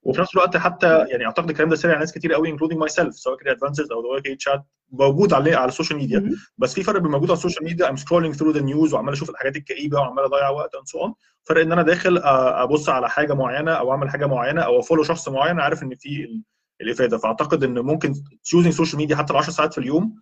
وفي نفس الوقت حتى يعني أعتقد الكلام ده سري على ناس كتير قوي including myself سواء كده audience أو سواء شات موجود على على ال social media. بس في فرق بين موجود على ال social media I'm scrolling through the news وعمال أشوف الحاجات الكئيبة وعمال أضيع وقت and so on فرق إن أنا داخل أبص على حاجة معينة أو أعمل حاجة معينة أو أ follow شخص معين عارف إن في الإفادة. فأعتقد إن ممكن choosing social media حتى ل 10 ساعات في اليوم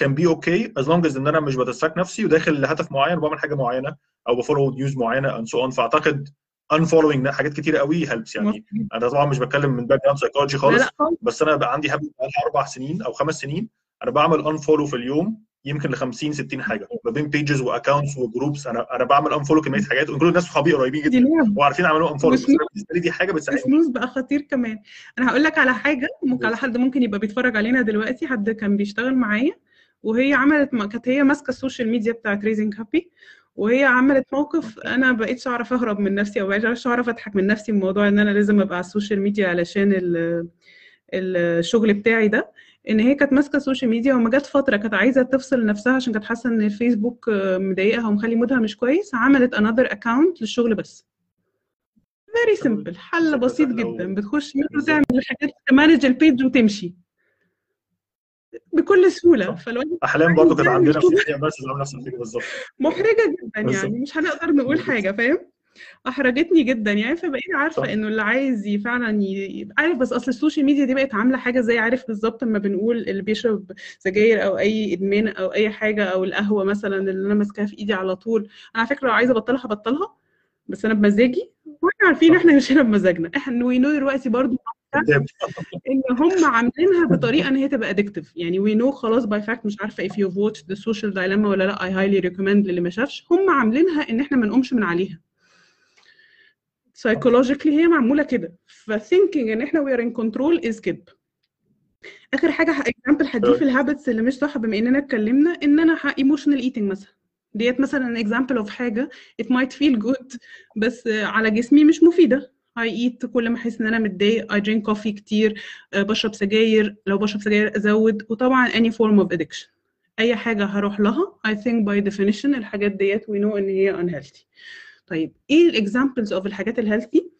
كان be okay as long as إن أنا مش ب distract نفسي وداخل لهدف معين وبعمل حاجة معينة أو ب follow news معينة and so on فأعتقد unfollowing حاجات كتير قوي helps يعني. أنا طبعا مش بتكلم من background psychology خالص بس أنا بقى عندي هابت أربع سنين أو خمس سنين. أنا بعمل انفولو في اليوم يمكن ل 50 60 حاجة ما بين بيجز واكونتس وجروبس أنا أنا بعمل انفولو كمية حاجات وكل الناس صحابي قريبين جدا وعارفين يعملوا انفولو بس بالنسبة لي دي حاجة بتساعدني. الفلوس بقى خطير كمان. أنا هقول لك على حاجة ممكن على حد ممكن يبقى بيتفرج علينا دلوقتي. حد كان بيشتغل معايا. وهي عملت كانت هي ماسكة السوشيال ميديا بتاعت ريزنج هابي وهي عملت موقف أنا بقيتش أعرف أهرب من نفسي أو بقيتش أعرف أضحك من نفسي من موضوع إن أنا لازم أبقى على السوشيال ميديا علشان الشغل بتاعي ده. إن هي كانت ماسكة ال social media وما جت فترة كانت عايزة تفصل نفسها عشان كانت حاسة إن الفيسبوك مضايقها ومخلي mood ها مش كويس عملت another account للشغل بس. very simple حل بسيط جدا بتخش تعمل الحاجات ت manage ال page وتمشي. بكل سهولة. فالواحد أحلام برضه كانت عندنا في الحقيقة بس نفس الفكرة بالظبط. محرجة جدا يعني. مش هنقدر نقول حاجة فاهم؟ أحرجتني جدا يعني. فبقيت عارفة إنه اللي عايز فعلا يبقى عارف بس أصل ال social media دي بقت عاملة حاجة زي عارف بالظبط لما بنقول اللي بيشرب سجاير أو أي إدمان أو أي حاجة أو القهوة مثلا اللي أنا ماسكاها في إيدي على طول. أنا على فكرة لو عايزة أبطلها هبطلها بس أنا بمزاجي. وإحنا عارفين إحنا مش هنا بمزاجنا. إحنا we know دلوقتي برضو إن هم عاملينها بطريقة إن هي تبقى addictive يعني we know خلاص by fact مش عارفة if you've watched the social dilemma ولا لأ. I highly recommend للي ما شافش. هم عاملينها إن إحنا ما نقومش من عليها. Psychologically هي معمولة كده. فتhinking إن إحنا we are in control is كده آخر حاجة example هديه في ال habits اللي مش صح بما إننا اتكلمنا إن أنا emotional eating مثلا. ديت مثلا example of حاجة. It might feel good بس على جسمي مش مفيدة. I eat كل ما أحس إن أنا متضايق. I drink coffee كتير. بشرب سجاير. لو بشرب سجاير أزود. وطبعا any form of addiction. أي حاجة هروح لها I think by definition الحاجات ديت we know إن هي unhealthy. طيب إيه ال examples of الحاجات ال healthy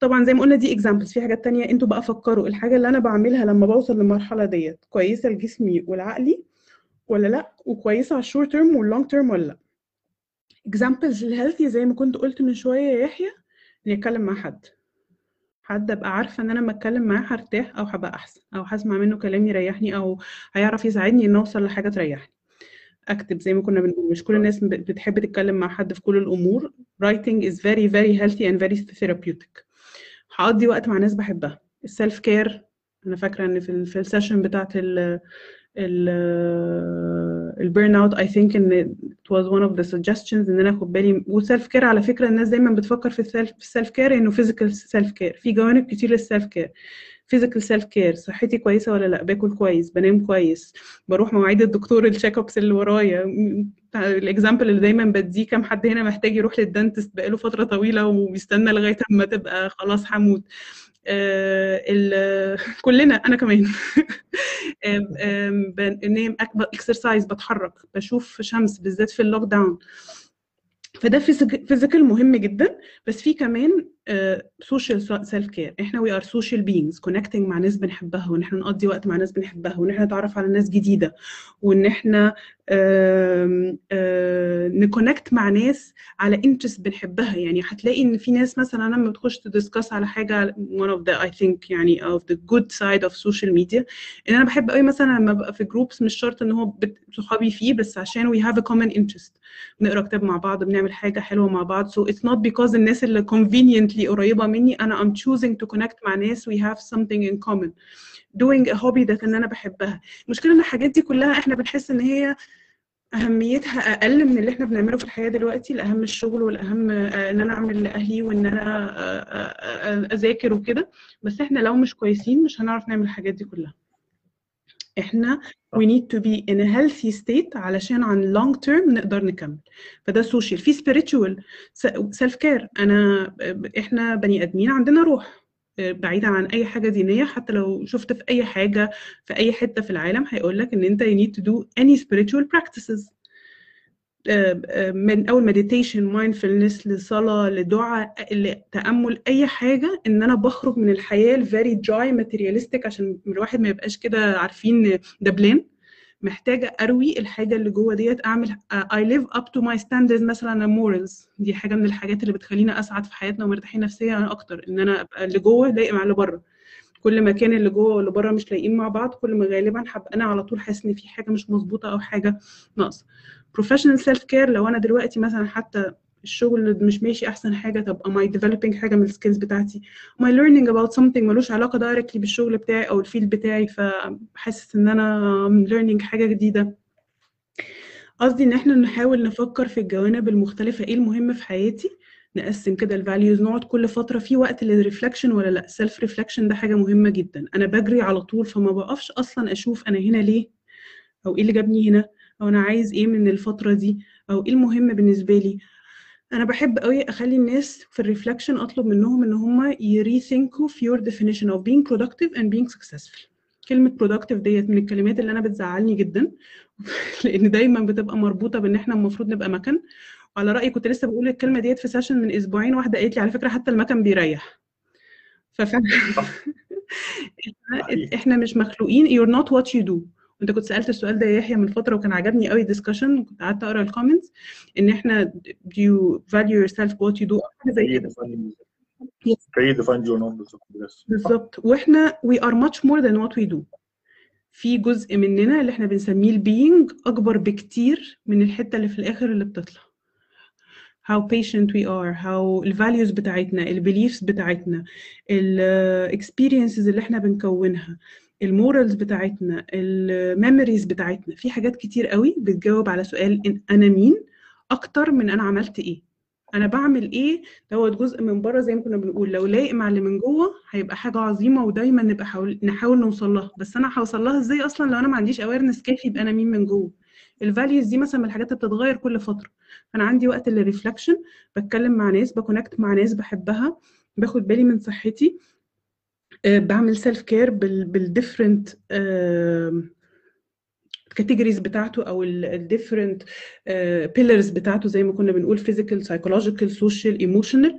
طبعا زي ما قلنا دي examples في حاجات تانية أنتوا بقى فكروا الحاجة اللي أنا بعملها لما بوصل للمرحله ديت كويسة لجسمي ولعقلي ولا لأ؟ وكويسة على ال short term وال long term ولا لأ؟ examples ال healthy زي ما كنت قلت من شوية يا يحيى. اني اتكلم مع حد. حد أبقى عارفة إن أنا لما أتكلم معاه هرتاح أو هبقى أحسن أو هسمع منه كلام يريحني أو هيعرف يساعدني ان أوصل لحاجة تريحني. أكتب زي ما كنا بنقول مش كل الناس بتحب تتكلم مع حد في كل الأمور. Writing is very very healthy and very therapeutic. هقضي وقت مع ناس بحبها. ال self care أنا فاكرة إن في ال session بتاعت ال burnout I think إن it was one of the suggestions إن أنا آخد بالي. وال self care على فكرة الناس دايما بتفكر في ال self ال self care إنه physical self care في جوانب كتير لل self care physical self care صحتي كويسة ولا لأ؟ باكل كويس بنام كويس بروح مواعيد الدكتور ال check ups اللي ورايا. ال example اللي دايما بديه كم حد هنا محتاج يروح لل dentist بقاله فترة طويلة وبيستنى لغاية أما تبقى خلاص هموت. كلنا أنا كمان. بنام exercise بتحرك بشوف شمس بالذات في ال lockdown فده physical مهم جدا بس في كمان social self care إحنا we are social beings connecting مع ناس بنحبها وإن إحنا نقضي وقت مع ناس بنحبها وإن إحنا نتعرف على ناس جديدة وإن إحنا ن connect مع ناس على interest بنحبها. يعني هتلاقي إن في ناس مثلا لما بتخش ت discuss على حاجة one of the I think يعني of the good side of social media إن أنا بحب قوي مثلا لما أبقى في groups مش شرط إن هو صحابي فيه بس عشان we have a common interest. بنقرا كتاب مع بعض بنعمل حاجة حلوة مع بعض. So it's not because الناس اللي conveniently قريبة مني أنا I'm choosing to connect مع ناس we have something in common. Doing a hobby that ان أنا بحبها. المشكلة إن الحاجات دي كلها إحنا بنحس إن هي أهميتها أقل من اللي إحنا بنعمله في الحياة دلوقتي الاهم الشغل والأهم إن أنا أعمل لأهلي وإن أنا أذاكر وكده. بس إحنا لو مش كويسين مش هنعرف نعمل الحاجات دي كلها. إحنا we need to be in a healthy state علشان عن long term نقدر نكمل. فده social. في spiritual. self care أنا إحنا بني آدمين عندنا روح. بعيدا عن أي حاجة دينية. حتى لو شفت في أي حاجة في أي حتة في العالم هيقول لك إن أنت you need to do any spiritual practices. من أول meditation mindfulness لصلاة لدعاء لتأمل أي حاجة إن أنا بخرج من الحياة ال very dry materialistic عشان الواحد ما يبقاش كده عارفين دبلان محتاجة أروي الحاجة اللي جوه ديت أعمل I live up to my standards مثلا morals. دي حاجة من الحاجات اللي بتخلينا أسعد في حياتنا ومرتاحين نفسيا أكتر إن أنا أبقى اللي جوه لايق مع اللي بره. كل ما كان اللي جوه واللي بره مش لايقين مع بعض كل ما غالبا هبقى أنا على طول حاسس إن في حاجة مش مظبوطة أو حاجة ناقصة. Professional self care لو أنا دلوقتي مثلا حتى الشغل مش ماشي أحسن حاجة طب am I developing حاجة من ال skills بتاعتي؟ Am I learning about something ملوش علاقة directly بالشغل بتاعي أو ال field بتاعي؟ فحاسس إن أنا learning حاجة جديدة. قصدي إن إحنا نحاول نفكر في الجوانب المختلفة. إيه المهم في حياتي؟ نقسم كده ال values نقعد كل فترة في وقت لل reflection ولا لأ؟ self reflection ده حاجة مهمة جدا. أنا بجري على طول فما بقفش أصلا أشوف أنا هنا ليه؟ أو إيه اللي جابني هنا؟ أو أنا عايز إيه من الفترة دي أو إيه المهم بالنسبة لي. أنا بحب قوي أخلي الناس في ال reflection أطلب منهم إن هم ي rethink وا في your definition of being productive and being successful. كلمة productive ديت من الكلمات اللي أنا بتزعلني جدا لأن دايما بتبقى مربوطة بإن إحنا المفروض نبقى مكن وعلى رأيي كنت لسه بقول الكلمة ديت في session من أسبوعين واحدة قالت لي على فكرة حتى المكن بيريح. ففعلا إحنا مش مخلوقين you're not what you do. انت كنت سألت السؤال ده يا يحيى من فترة وكان عجبني قوي discussion كنت قعدت أقرأ ال comments إن إحنا do you value yourself what you do حاجة زي كده. بالظبط. وإحنا we are much more than what we do. في جزء مننا اللي إحنا بنسميه ال being أكبر بكتير من الحتة اللي في الآخر اللي بتطلع. How patient we are how ال values بتاعتنا ال beliefs بتاعتنا ال experiences اللي إحنا بنكونها. ال morals بتاعتنا ال memories بتاعتنا في حاجات كتير قوي بتجاوب على سؤال أنا مين أكتر من أنا عملت إيه. أنا بعمل إيه دوت جزء من بره زي ما كنا بنقول لو لايق مع اللي من جوه هيبقى حاجة عظيمة ودايما نبقى حاول نحاول نوصل لها. بس أنا هوصل لها إزاي أصلا لو أنا ما عنديش awareness كافي يبقى أنا مين من جوه؟ ال values دي مثلا من الحاجات اللي بتتغير كل فترة. فانا عندي وقت لل reflection بتكلم مع ناس ب connect مع ناس بحبها باخد بالي من صحتي بعمل self care بال different ال categories بتاعته أو ال different pillars بتاعته زي ما كنا بنقول physical psychological social emotional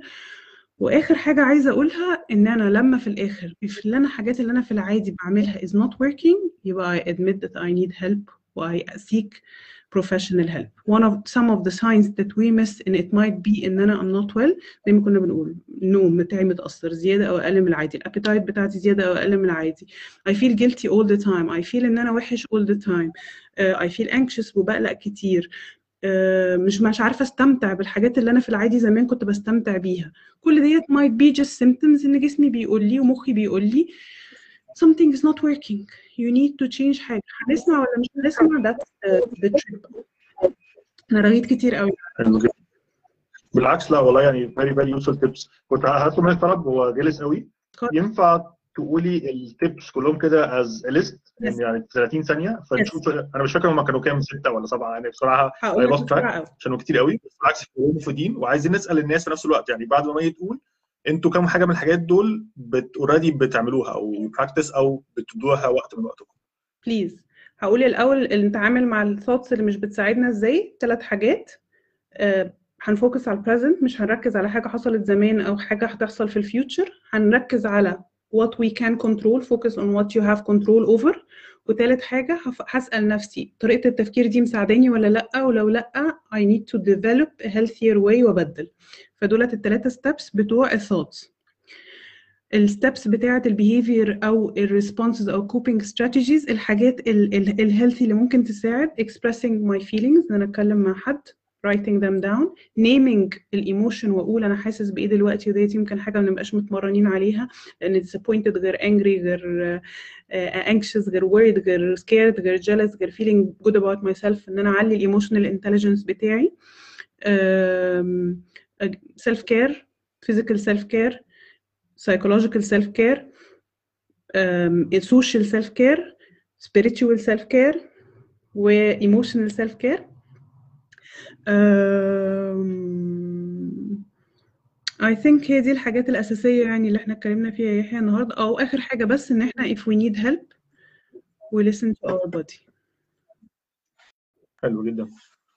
وآخر حاجة عايزة أقولها إن أنا لما في الآخر if اللي أنا حاجات اللي أنا في العادي بعملها is not working يبقى I admit that I need help و I seek professional help. One of some of the signs that we miss and it might be ان أنا I'm not well زي ما كنا بنقول النوم بتاعي متأثر زيادة أو أقل من العادي. الأبيتايت بتاعتي زيادة أو أقل من العادي. I feel guilty all the time. I feel إن أنا وحش all the time. Uh, I feel anxious وبقلق كتير. Uh, مش مش عارفة أستمتع بالحاجات اللي أنا في العادي زمان كنت بستمتع بيها. كل ديت might be just symptoms إن جسمي بيقول لي ومخي بيقول لي. Something is not working. You need to change حاجة. هنسمع ولا مش هنسمع؟ That's the, the trip أنا رغيت كتير قوي. بالعكس لا والله يعني very very useful tips. كنت هطلب منك طلب هو selfish قوي. ينفع تقولي ال tips كلهم كده as list. يعني 30 ثانية؟ فنشوف أنا مش فاكر هم كانوا كام ستة ولا سبعة يعني بصراحة هقول عشان كتير قوي. بالعكس مفيدين وعايزين نسأل الناس في نفس الوقت. يعني بعد ما مي تقول أنتوا كام حاجة من الحاجات دول بت already بتعملوها أو practice أو بتدوها وقت من وقتكم؟ please هقول الأول نتعامل مع ال thoughts اللي مش بتساعدنا إزاي. ثلاث حاجات. آه، هن focus على ال present مش هنركز على حاجة حصلت زمان أو حاجة هتحصل في ال future هنركز على what we can control focus on what you have control over. وتالت حاجة هسأل نفسي طريقة التفكير دي مساعداني ولا لأ؟ ولو لأ I need to develop a healthier way وأبدل. فدولت التلاتة steps بتوع ال thoughts ال steps بتاعة ال behavior أو ال responses أو coping strategies الحاجات ال healthy اللي ممكن تساعد expressing my feelings إن أنا أتكلم مع حد writing them down naming ال emotion وأقول أنا حاسس بإيه دلوقتي وديت يمكن حاجة ما نبقاش متمرنين عليها لأن disappointed غير angry غير uh, anxious غير worried غير scared غير jealous غير feeling good about myself إن أنا أعلي ال emotional intelligence بتاعي. um, self care physical self care psychological self care um, social self care spiritual self care و emotional self care um, I think هي دي الحاجات الأساسية يعني اللي إحنا اتكلمنا فيها يحيى النهاردة أو آخر حاجة بس إن إحنا if we need help we listen to our body حلو جدا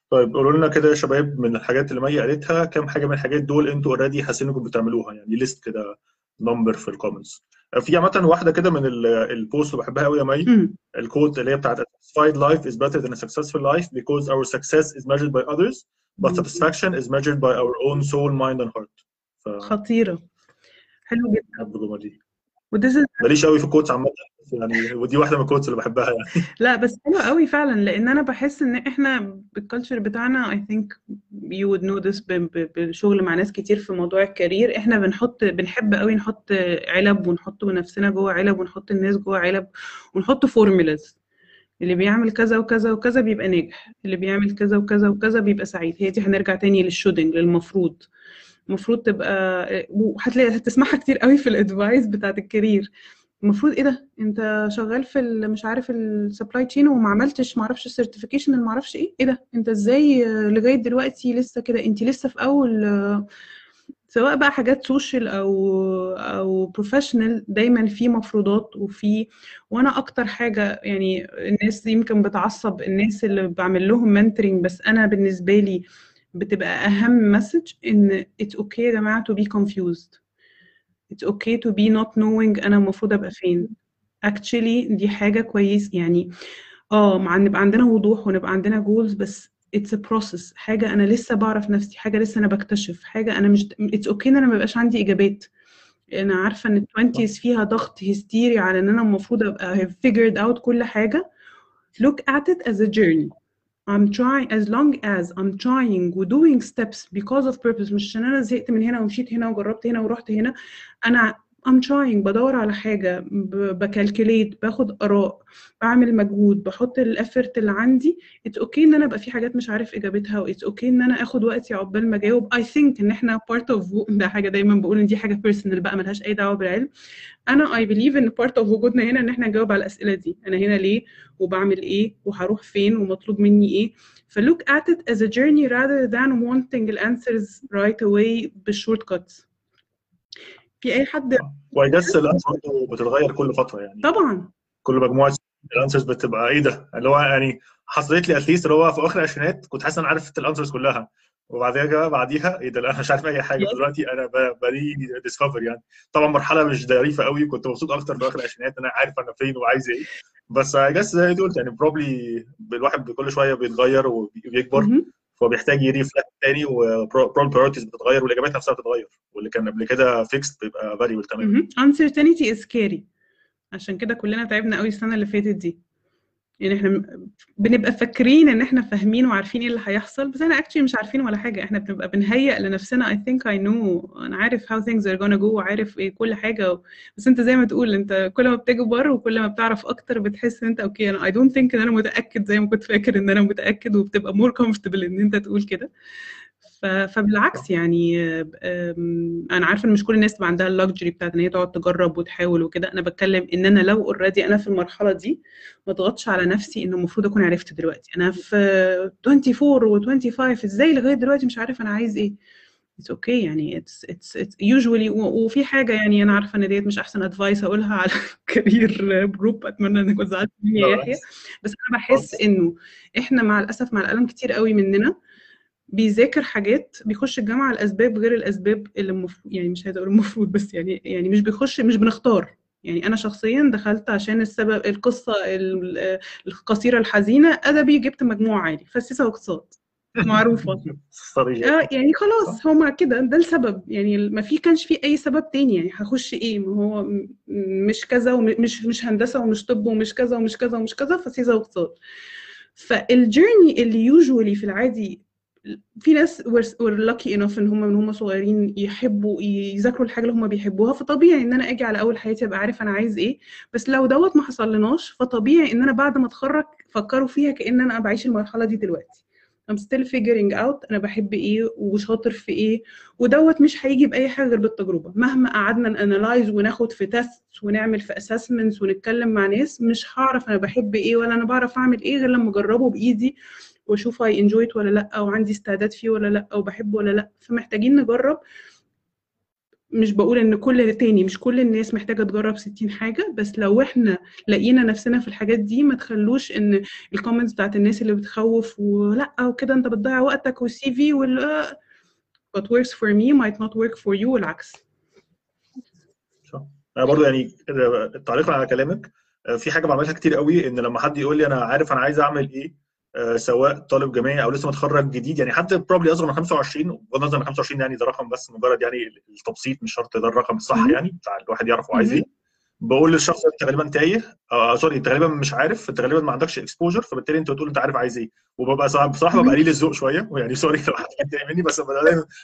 طيب قولوا لنا كده يا شباب من الحاجات اللي مي قالتها كام حاجة من الحاجات دول أنتوا already حاسين انكم بتعملوها؟ يعني list كده number في ال comments في عامة واحدة كده من ال- البوست اللي بحبها قوي يا مي. ال quote اللي هي بتاعت satisfied life is better than a successful life because our success is measured by others but satisfaction is measured by our own soul mind and heart. ف خطيرة. حلو جدا. الجمله دي. ماليش قوي في ال quotes عامة. يعني ودي واحدة من ال quotes اللي بحبها يعني. لا بس حلو قوي فعلا لأن أنا بحس إن إحنا بال culture بتاعنا you would know this ب- ب- بالشغل مع ناس كتير في موضوع ال career إحنا بنحط بنحب قوي نحط علب ونحط نفسنا جوه علب ونحط الناس جوه علب ونحط formulas اللي بيعمل كذا وكذا وكذا بيبقى ناجح اللي بيعمل كذا وكذا وكذا بيبقى سعيد. هي دي هنرجع تاني لل shoulding للمفروض. المفروض تبقى وهتلاقي هتسمعها كتير قوي في ال advice بتاعت ال career المفروض إيه ده؟ أنت شغال في مش عارف ال supply chain وما عملتش ما أعرفش ال certification اللي ما أعرفش إيه. إيه ده؟ أنت إزاي آه، لغاية دلوقتي لسه كده؟ أنت لسه في أول آه، سواء بقى حاجات social أو أو professional دايما في مفروضات وفي وأنا أكتر حاجة يعني الناس يمكن بتعصب الناس اللي بعمل لهم mentoring بس أنا بالنسبة لي بتبقى أهم message إن it's okay يا جماعة to be confused. It's okay to be not knowing أنا المفروض أبقى فين. Actually دي حاجة كويس يعني. آه مع نبقى عندنا وضوح ونبقى عندنا جولز بس it's a process. حاجة أنا لسه بعرف نفسي حاجة لسه أنا بكتشف حاجة أنا مش it's okay إن أنا مبقاش عندي إجابات. أنا عارفة إن ال 20s فيها ضغط هستيري على إن أنا المفروض أبقى have figured out كل حاجة. Look at it as a journey. I'm trying as long as I'm trying و doing steps because of purpose مش عشان أنا زهقت من هنا ومشيت هنا وجربت هنا ورحت هنا أنا I'm trying بدور على حاجة ب- بكالكوليت باخد آراء بعمل مجهود بحط ال effort اللي عندي. it's okay إن أنا أبقى في حاجات مش عارف إجابتها و it's okay إن أنا آخد وقتي عقبال ما أجاوب. I think إن إحنا part of ده حاجة دايما بقول إن دي حاجة personal بقى ملهاش أي دعوة بالعلم. أنا I believe إن part of وجودنا هنا إن إحنا نجاوب على الأسئلة دي. أنا هنا ليه؟ وبعمل إيه؟ وهروح فين؟ ومطلوب مني إيه؟ ف look at it as a journey rather than wanting the answers right away بال shortcuts في أي حد و I guess ال answer برضه بتتغير كل فتره يعني. طبعا. كل مجموعة ال answers بتبقى إيه ده؟ اللي هو يعني حصلت لي at least اللي هو في آخر العشرينات كنت حاسس إن أنا عارف ال answers كلها. وبعدين جا بعديها إيه ده؟ أنا مش عارف أي حاجة. دلوقتي أنا ب- ب rediscover يعني. طبعا مرحلة مش ظريفة قوي. كنت مبسوط أكتر في آخر العشرينات أنا عارف أنا فين وعايز إيه. بس I guess زي ما قلت يعني probably الواحد كل شوية بيتغير وبيكبر. فهو بيحتاج ي reflect تاني و probably priorities بتتغير والإجابات نفسها بتتغير. واللي كان قبل كده fixed بيبقى variable تماما uncertainty is scary. عشان كده كلنا تعبنا قوي السنة اللي فاتت دي. يعني إحنا بنبقى فاكرين إن إحنا فاهمين وعارفين إيه اللي هيحصل بس إحنا actually مش عارفين ولا حاجة. إحنا بنبقى بنهيئ لنفسنا I think I know. أنا عارف how things are gonna go وعارف إيه كل حاجة بس أنت زي ما تقول أنت كل ما بتكبر وكل ما بتعرف أكتر بتحس إن أنت okay أنا I don't think إن أنا متأكد زي ما كنت فاكر إن أنا متأكد وبتبقى more comfortable إن أنت تقول كده. فبالعكس يعني أنا عارفة إن مش كل الناس تبقى عندها ال luxury بتاعت إن هي تقعد تجرب وتحاول وكده. أنا بتكلم إن أنا لو already أنا في المرحلة دي ما اضغطش على نفسي إنه المفروض أكون عرفت دلوقتي. أنا في 24 و25 إزاي لغاية دلوقتي مش عارف أنا عايز إيه. it's okay يعني it's it's it's usually وفي حاجة يعني أنا عارفة إن ديت مش أحسن advice أقولها على career group أتمنى إنك كنت زعلت مني يا يحيى. بس أنا بحس إنه إحنا مع الأسف مع الألم كتير قوي مننا. بيذاكر حاجات بيخش الجامعة لأسباب غير الأسباب اللي المفروض يعني مش عايزه أقول المفروض بس يعني يعني مش بيخش مش بنختار. يعني أنا شخصيا دخلت عشان السبب القصة ال- القصيرة الحزينة أدبي جبت مجموع عالي فسيسة واقتصاد. معروفة. آه يعني خلاص هما كده ده السبب. يعني ما في كانش في أي سبب تاني. يعني هخش إيه؟ ما هو مش كذا ومش مش هندسة ومش طب ومش كذا ومش كذا ومش كذا فسيسة واقتصاد. فال journey اللي usually في العادي في ناس were lucky enough إن هم من هم صغيرين يحبوا يذاكروا الحاجة اللي هم بيحبوها فطبيعي إن أنا آجي على أول حياتي أبقى عارف أنا عايز إيه. بس لو دوت ما حصلناش فطبيعي إن أنا بعد ما أتخرج فكروا فيها كأن أنا بعيش المرحلة دي دلوقتي. I'm still figuring out أنا بحب إيه وشاطر في إيه ودوت مش هيجي بأي حاجة غير بالتجربة. مهما قعدنا ن analyze وناخد في test ونعمل في assessments ونتكلم مع ناس مش هعرف أنا بحب إيه ولا أنا بعرف أعمل إيه غير لما أجربه بإيدي واشوف I enjoy it ولا لأ وعندي استعداد فيه ولا لأ وبحبه ولا لأ. فمحتاجين نجرب. مش بقول إن كل تاني مش كل الناس محتاجة تجرب 60 حاجة بس لو إحنا لقينا نفسنا في الحاجات دي ما تخلوش إن ال comments بتاعت الناس اللي بتخوف ولأ وكده أنت بتضيع وقتك والسي في وال what works for me might not work for you والعكس. صح. أنا برضو يعني تعليقا على كلامك آه، في حاجة بعملها كتير قوي إن لما حد يقول لي أنا عارف أنا عايز أعمل إيه سواء طالب جامعي أو لسه متخرج جديد يعني حتى probably أصغر من 25 بغض النظر من 25 يعني ده رقم بس مجرد يعني التبسيط مش شرط ده الرقم الصح. يعني بتاع الواحد يعرف هو عايز. إيه بقول للشخص انت غالبا تايه آه sorry انت غالبا مش عارف انت غالبا ما عندكش exposure فبالتالي أنت بتقول أنت عارف عايز إيه وببقى صراحة بصراحة ببقى. قليل الذوق شوية ويعني sorry لو حد كان تايه مني بس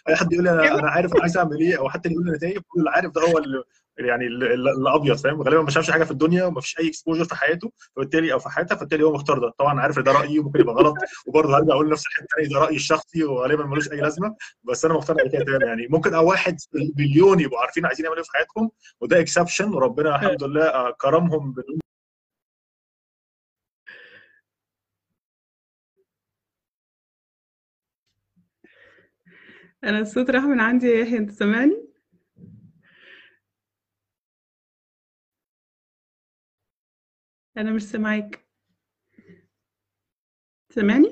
أي حد يقول لي أنا أنا عارف أنا عايز أعمل إيه أو حتى اللي يقول لي أنا تايه بقول اللي عارف ده هو اللي يعني ال- ال- الأبيض فاهم؟ غالبا ما شافش حاجة في الدنيا وما فيش أي exposure في حياته فبالتالي أو في حياتها فبالتالي هو مختار ده. طبعا عارف إن ده رأيي وممكن يبقى غلط وبرضه هرجع أقول نفس الحتة ده رأيي الشخصي وغالبا ملوش أي لازمة بس أنا مقتنع بكده تمام يعني ممكن أو واحد مليون يبقوا عارفين عايزين يعملوا إيه في حياتهم وده exception وربنا الحمد لله آه، كرمهم بال- أنا الصوت راح من عندي يا يحيى انت سامعني أنا مش سامعاك. سامعني؟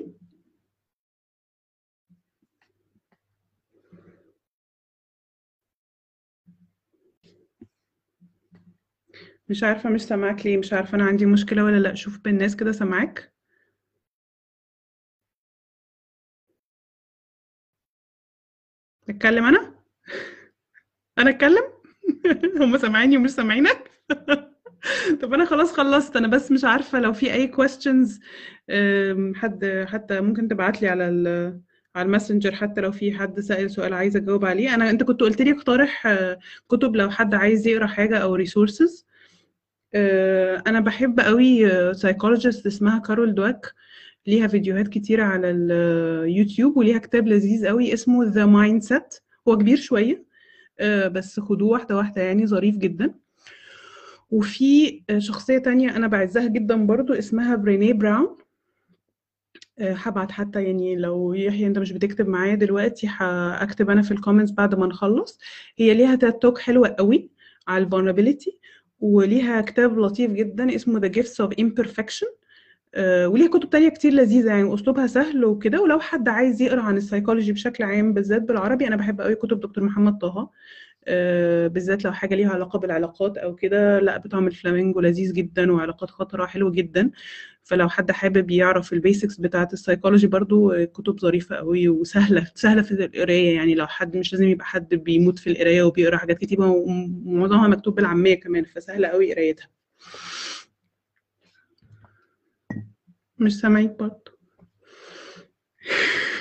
مش عارفة مش سامعاك ليه مش عارفة أنا عندي مشكلة ولا لأ. شوف بالناس كده سامعاك؟ اتكلم أنا؟ أنا أتكلم؟ هم سامعيني ومش سامعينك؟ طب أنا خلاص خلصت أنا بس مش عارفة لو في أي أم، حد حتى ممكن تبعت لي على على ال Messenger حتى لو في حد سأل سؤال عايزة أجاوب عليه. أنا أنت كنت قلت لي اقترح آه، كتب لو حد عايز يقرأ حاجة أو resources. آه، أنا بحب قوي psychologist اسمها Carol Dweck ليها فيديوهات كتيرة على اليوتيوب وليها كتاب لذيذ قوي اسمه The Mindset هو كبير شوية آه، بس خدوه واحدة واحدة يعني ظريف جدا. وفي شخصية تانية أنا بعزها جدا برضو اسمها Brené Brown. آه، هبعت حتى يعني لو يحيى أنت مش بتكتب معايا دلوقتي هكتب أنا في ال comments بعد ما نخلص. هي ليها TED Talk حلوة قوي على ال vulnerability وليها كتاب لطيف جدا اسمه The Gifts of Imperfection. آه، وليها كتب تانية كتير لذيذة يعني وأسلوبها سهل وكده. ولو حد عايز يقرأ عن السيكولوجي بشكل عام بالذات بالعربي أنا بحب قوي كتب دكتور محمد طه. بالذات لو حاجة ليها علاقة بالعلاقات أو كده لأ بطعم فلامنكو لذيذ جدا وعلاقات خطرة حلو جدا. فلو حد حابب يعرف ال basics بتاعة السيكولوجي برضو آه، كتب ظريفة قوي وسهلة سهلة في القراية. يعني لو حد مش لازم يبقى حد بيموت في القراية وبيقرأ حاجات كتيرة ومعظمها مكتوب بالعامية كمان فسهلة قوي قرايتها. مش سامعك برضه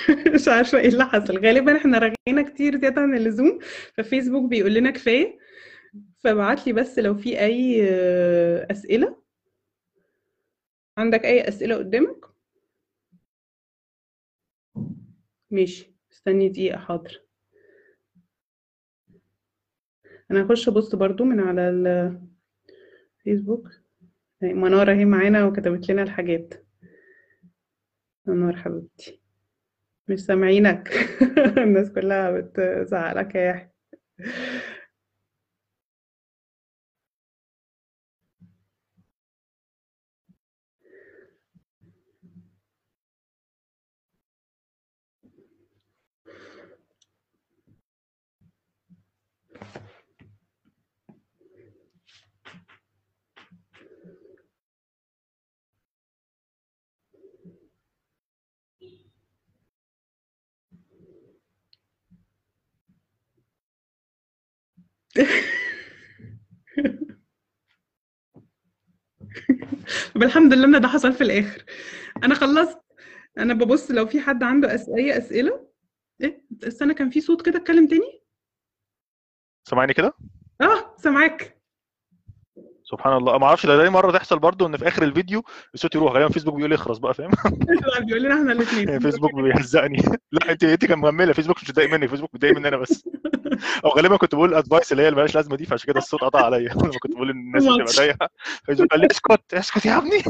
مش عارفة إيه اللي حصل. غالبا إحنا رغينا كتير زيادة عن اللزوم. ففيسبوك بيقول لنا كفاية. فابعت لي بس لو في أي أسئلة. عندك أي أسئلة قدامك؟ ماشي. استني دقيقة حاضر. أنا هخش أبص برضو من على الفيسبوك هي منار أهي معانا وكتبت لنا الحاجات. منار حبيبتي. مش سامعينك. الناس كلها بتزعق لك يا يحيى. طب الحمد لله ان ده حصل في الآخر. أنا خلصت. أنا ببص لو في حد عنده أس... أي أسئلة. إيه؟ استنى كان في صوت كده اتكلم تاني؟ سامعني كده؟ آه سامعاك. سبحان الله. ما أعرفش ده مرة تحصل برضو إن في آخر الفيديو الصوت يروح. غالبا فيسبوك بيقول اخرس بقى فاهم؟ بيقول لنا إحنا الاثنين فيسبوك بيهزقني. لا انت انت كان مكمله فيسبوك مش متضايق مني. فيسبوك متضايق مني أنا بس. أو غالبا كنت بقول advice اللي هي اللي مالهاش لازمة دي فعشان كده الصوت قطع عليا. لما كنت بقول الناس بتبقى ضايقة. فيسبوك قال لي اسكت اسكت يا ابني.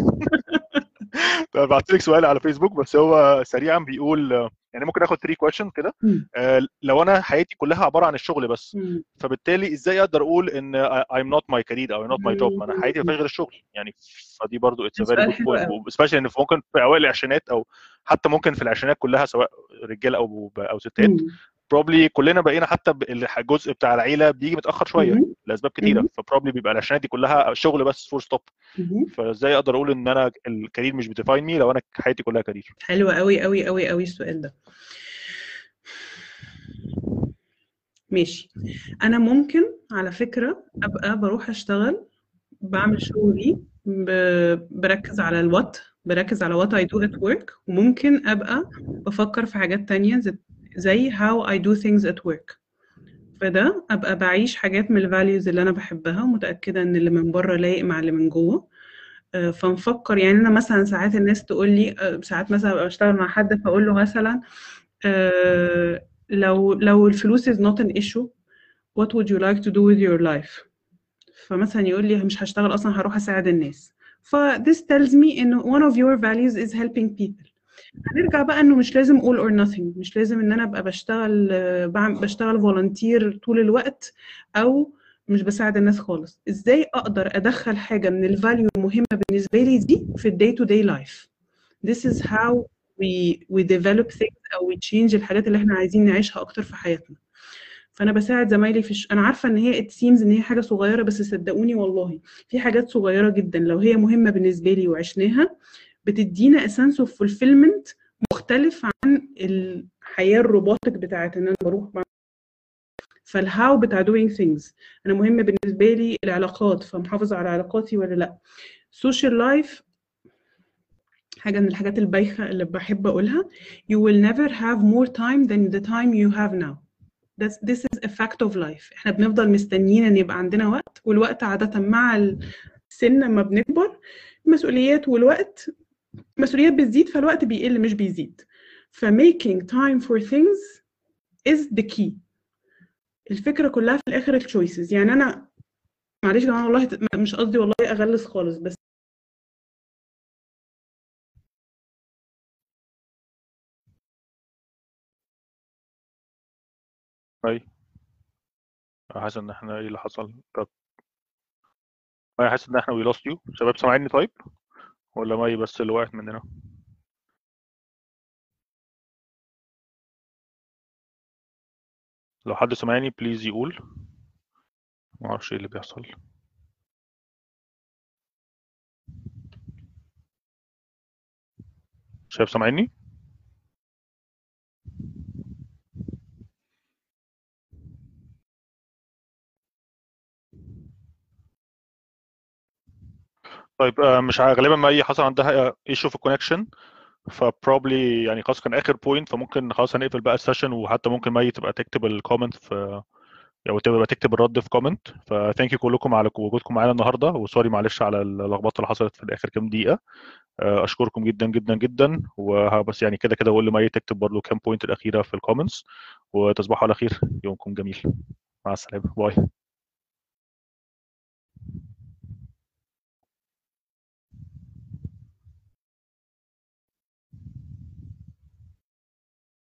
بعت لك سؤال على فيسبوك بس هو سريعا بيقول يعني ممكن آخد 3 question كده. آه، لو أنا حياتي كلها عبارة عن الشغل بس. فبالتالي إزاي أقدر أقول إن I'm not my career أو I'm not my job ما أنا حياتي ما فيهاش غير الشغل. يعني فدي برضو good حلو point. قوي. especially إن ممكن في أوائل العشرينات أو حتى ممكن في العشرينات كلها سواء رجالة أو أو ستات. Probably كلنا بقينا حتى الجزء بتاع العيلة بيجي متأخر شوية مم. لأسباب كتيرة. ف probably بيبقى العشرينات دي كلها شغل بس non stop. فازاي أقدر أقول ان أنا ال career مش بت define me لو أنا حياتي كلها career حلو قوي قوي قوي قوي السؤال ده ماشي أنا ممكن على فكرة أبقى بروح أشتغل بعمل شغلي بركز على ال what بركز على what I do at work وممكن أبقى بفكر في حاجات تانية زي- how I do things at work. فده أبقى بعيش حاجات من الفاليوز اللي أنا بحبها ومتأكدة إن اللي من بره لايق مع اللي من جوه. آه، فنفكر يعني أنا مثلا ساعات الناس تقول لي آه، ساعات مثلا أبقى بشتغل مع حد فأقول له مثلا آه، لو لو الفلوس is not an issue what would you like to do with your life فمثلا يقول لي مش هشتغل أصلا هروح أساعد الناس. ف this tells me انه one of your values is helping people. هنرجع بقى إنه مش لازم all or nothing مش لازم إن أنا أبقى بشتغل بشتغل volunteer طول الوقت أو مش بساعد الناس خالص. إزاي أقدر أدخل حاجة من ال value المهمه بالنسبة لي دي في ال day to day life this is how we we develop things أو we change الحاجات اللي إحنا عايزين نعيشها أكتر في حياتنا. فأنا بساعد زمايلي في الش... أنا عارفة إن هي it seems إن هي حاجة صغيرة بس صدقوني والله في حاجات صغيرة جدا لو هي مهمة بالنسبة لي وعشناها بتدينا sense of fulfillment مختلف عن الحياة الروبوتك بتاعت إن أنا بروح فالهاو بتاع doing things. أنا مهم بالنسبة لي العلاقات فمحافظة على علاقاتي ولا لأ. social life حاجة من الحاجات البايخة اللي بحب أقولها. You will never have more time than the time you have now. That's, this is a fact of life. إحنا بنفضل مستنيين إن يبقى عندنا وقت والوقت عادة مع السن لما بنكبر المسؤوليات والوقت المسؤوليات بتزيد فالوقت بيقل مش بيزيد. ف making time for things is the key. الفكرة كلها في الآخر التشويسز يعني أنا معلش يا جماعة والله مش قصدي والله أغلس خالص بس أي. حاسس إن إحنا إيه اللي حصل؟ أنا حاسس إن إحنا we lost you شباب سامعيني طيب؟ ولا مي بس اللي وقعت مننا؟ لو حد سامعني please يقول. ما أعرفش إيه اللي بيحصل. شباب سامعيني؟ طيب آه، مش غالبا مي حصل عندها issue في ال connection ف probably يعني خلاص كان آخر point فممكن خلاص هنقفل بقى ال session وحتى ممكن مي تبقى تكتب ال comment في أو تبقى تكتب الرد في comment ف thank you كلكم على وجودكم معانا النهارده و sorry معلش على اللخبطة اللي حصلت في الآخر كام دقيقة. آه، أشكركم جدا جدا جدا. وبس يعني كده كده أقول لمي تكتب برضه كام point الأخيرة في ال comments وتصبحوا على خير. يومكم جميل. مع السلامة. bye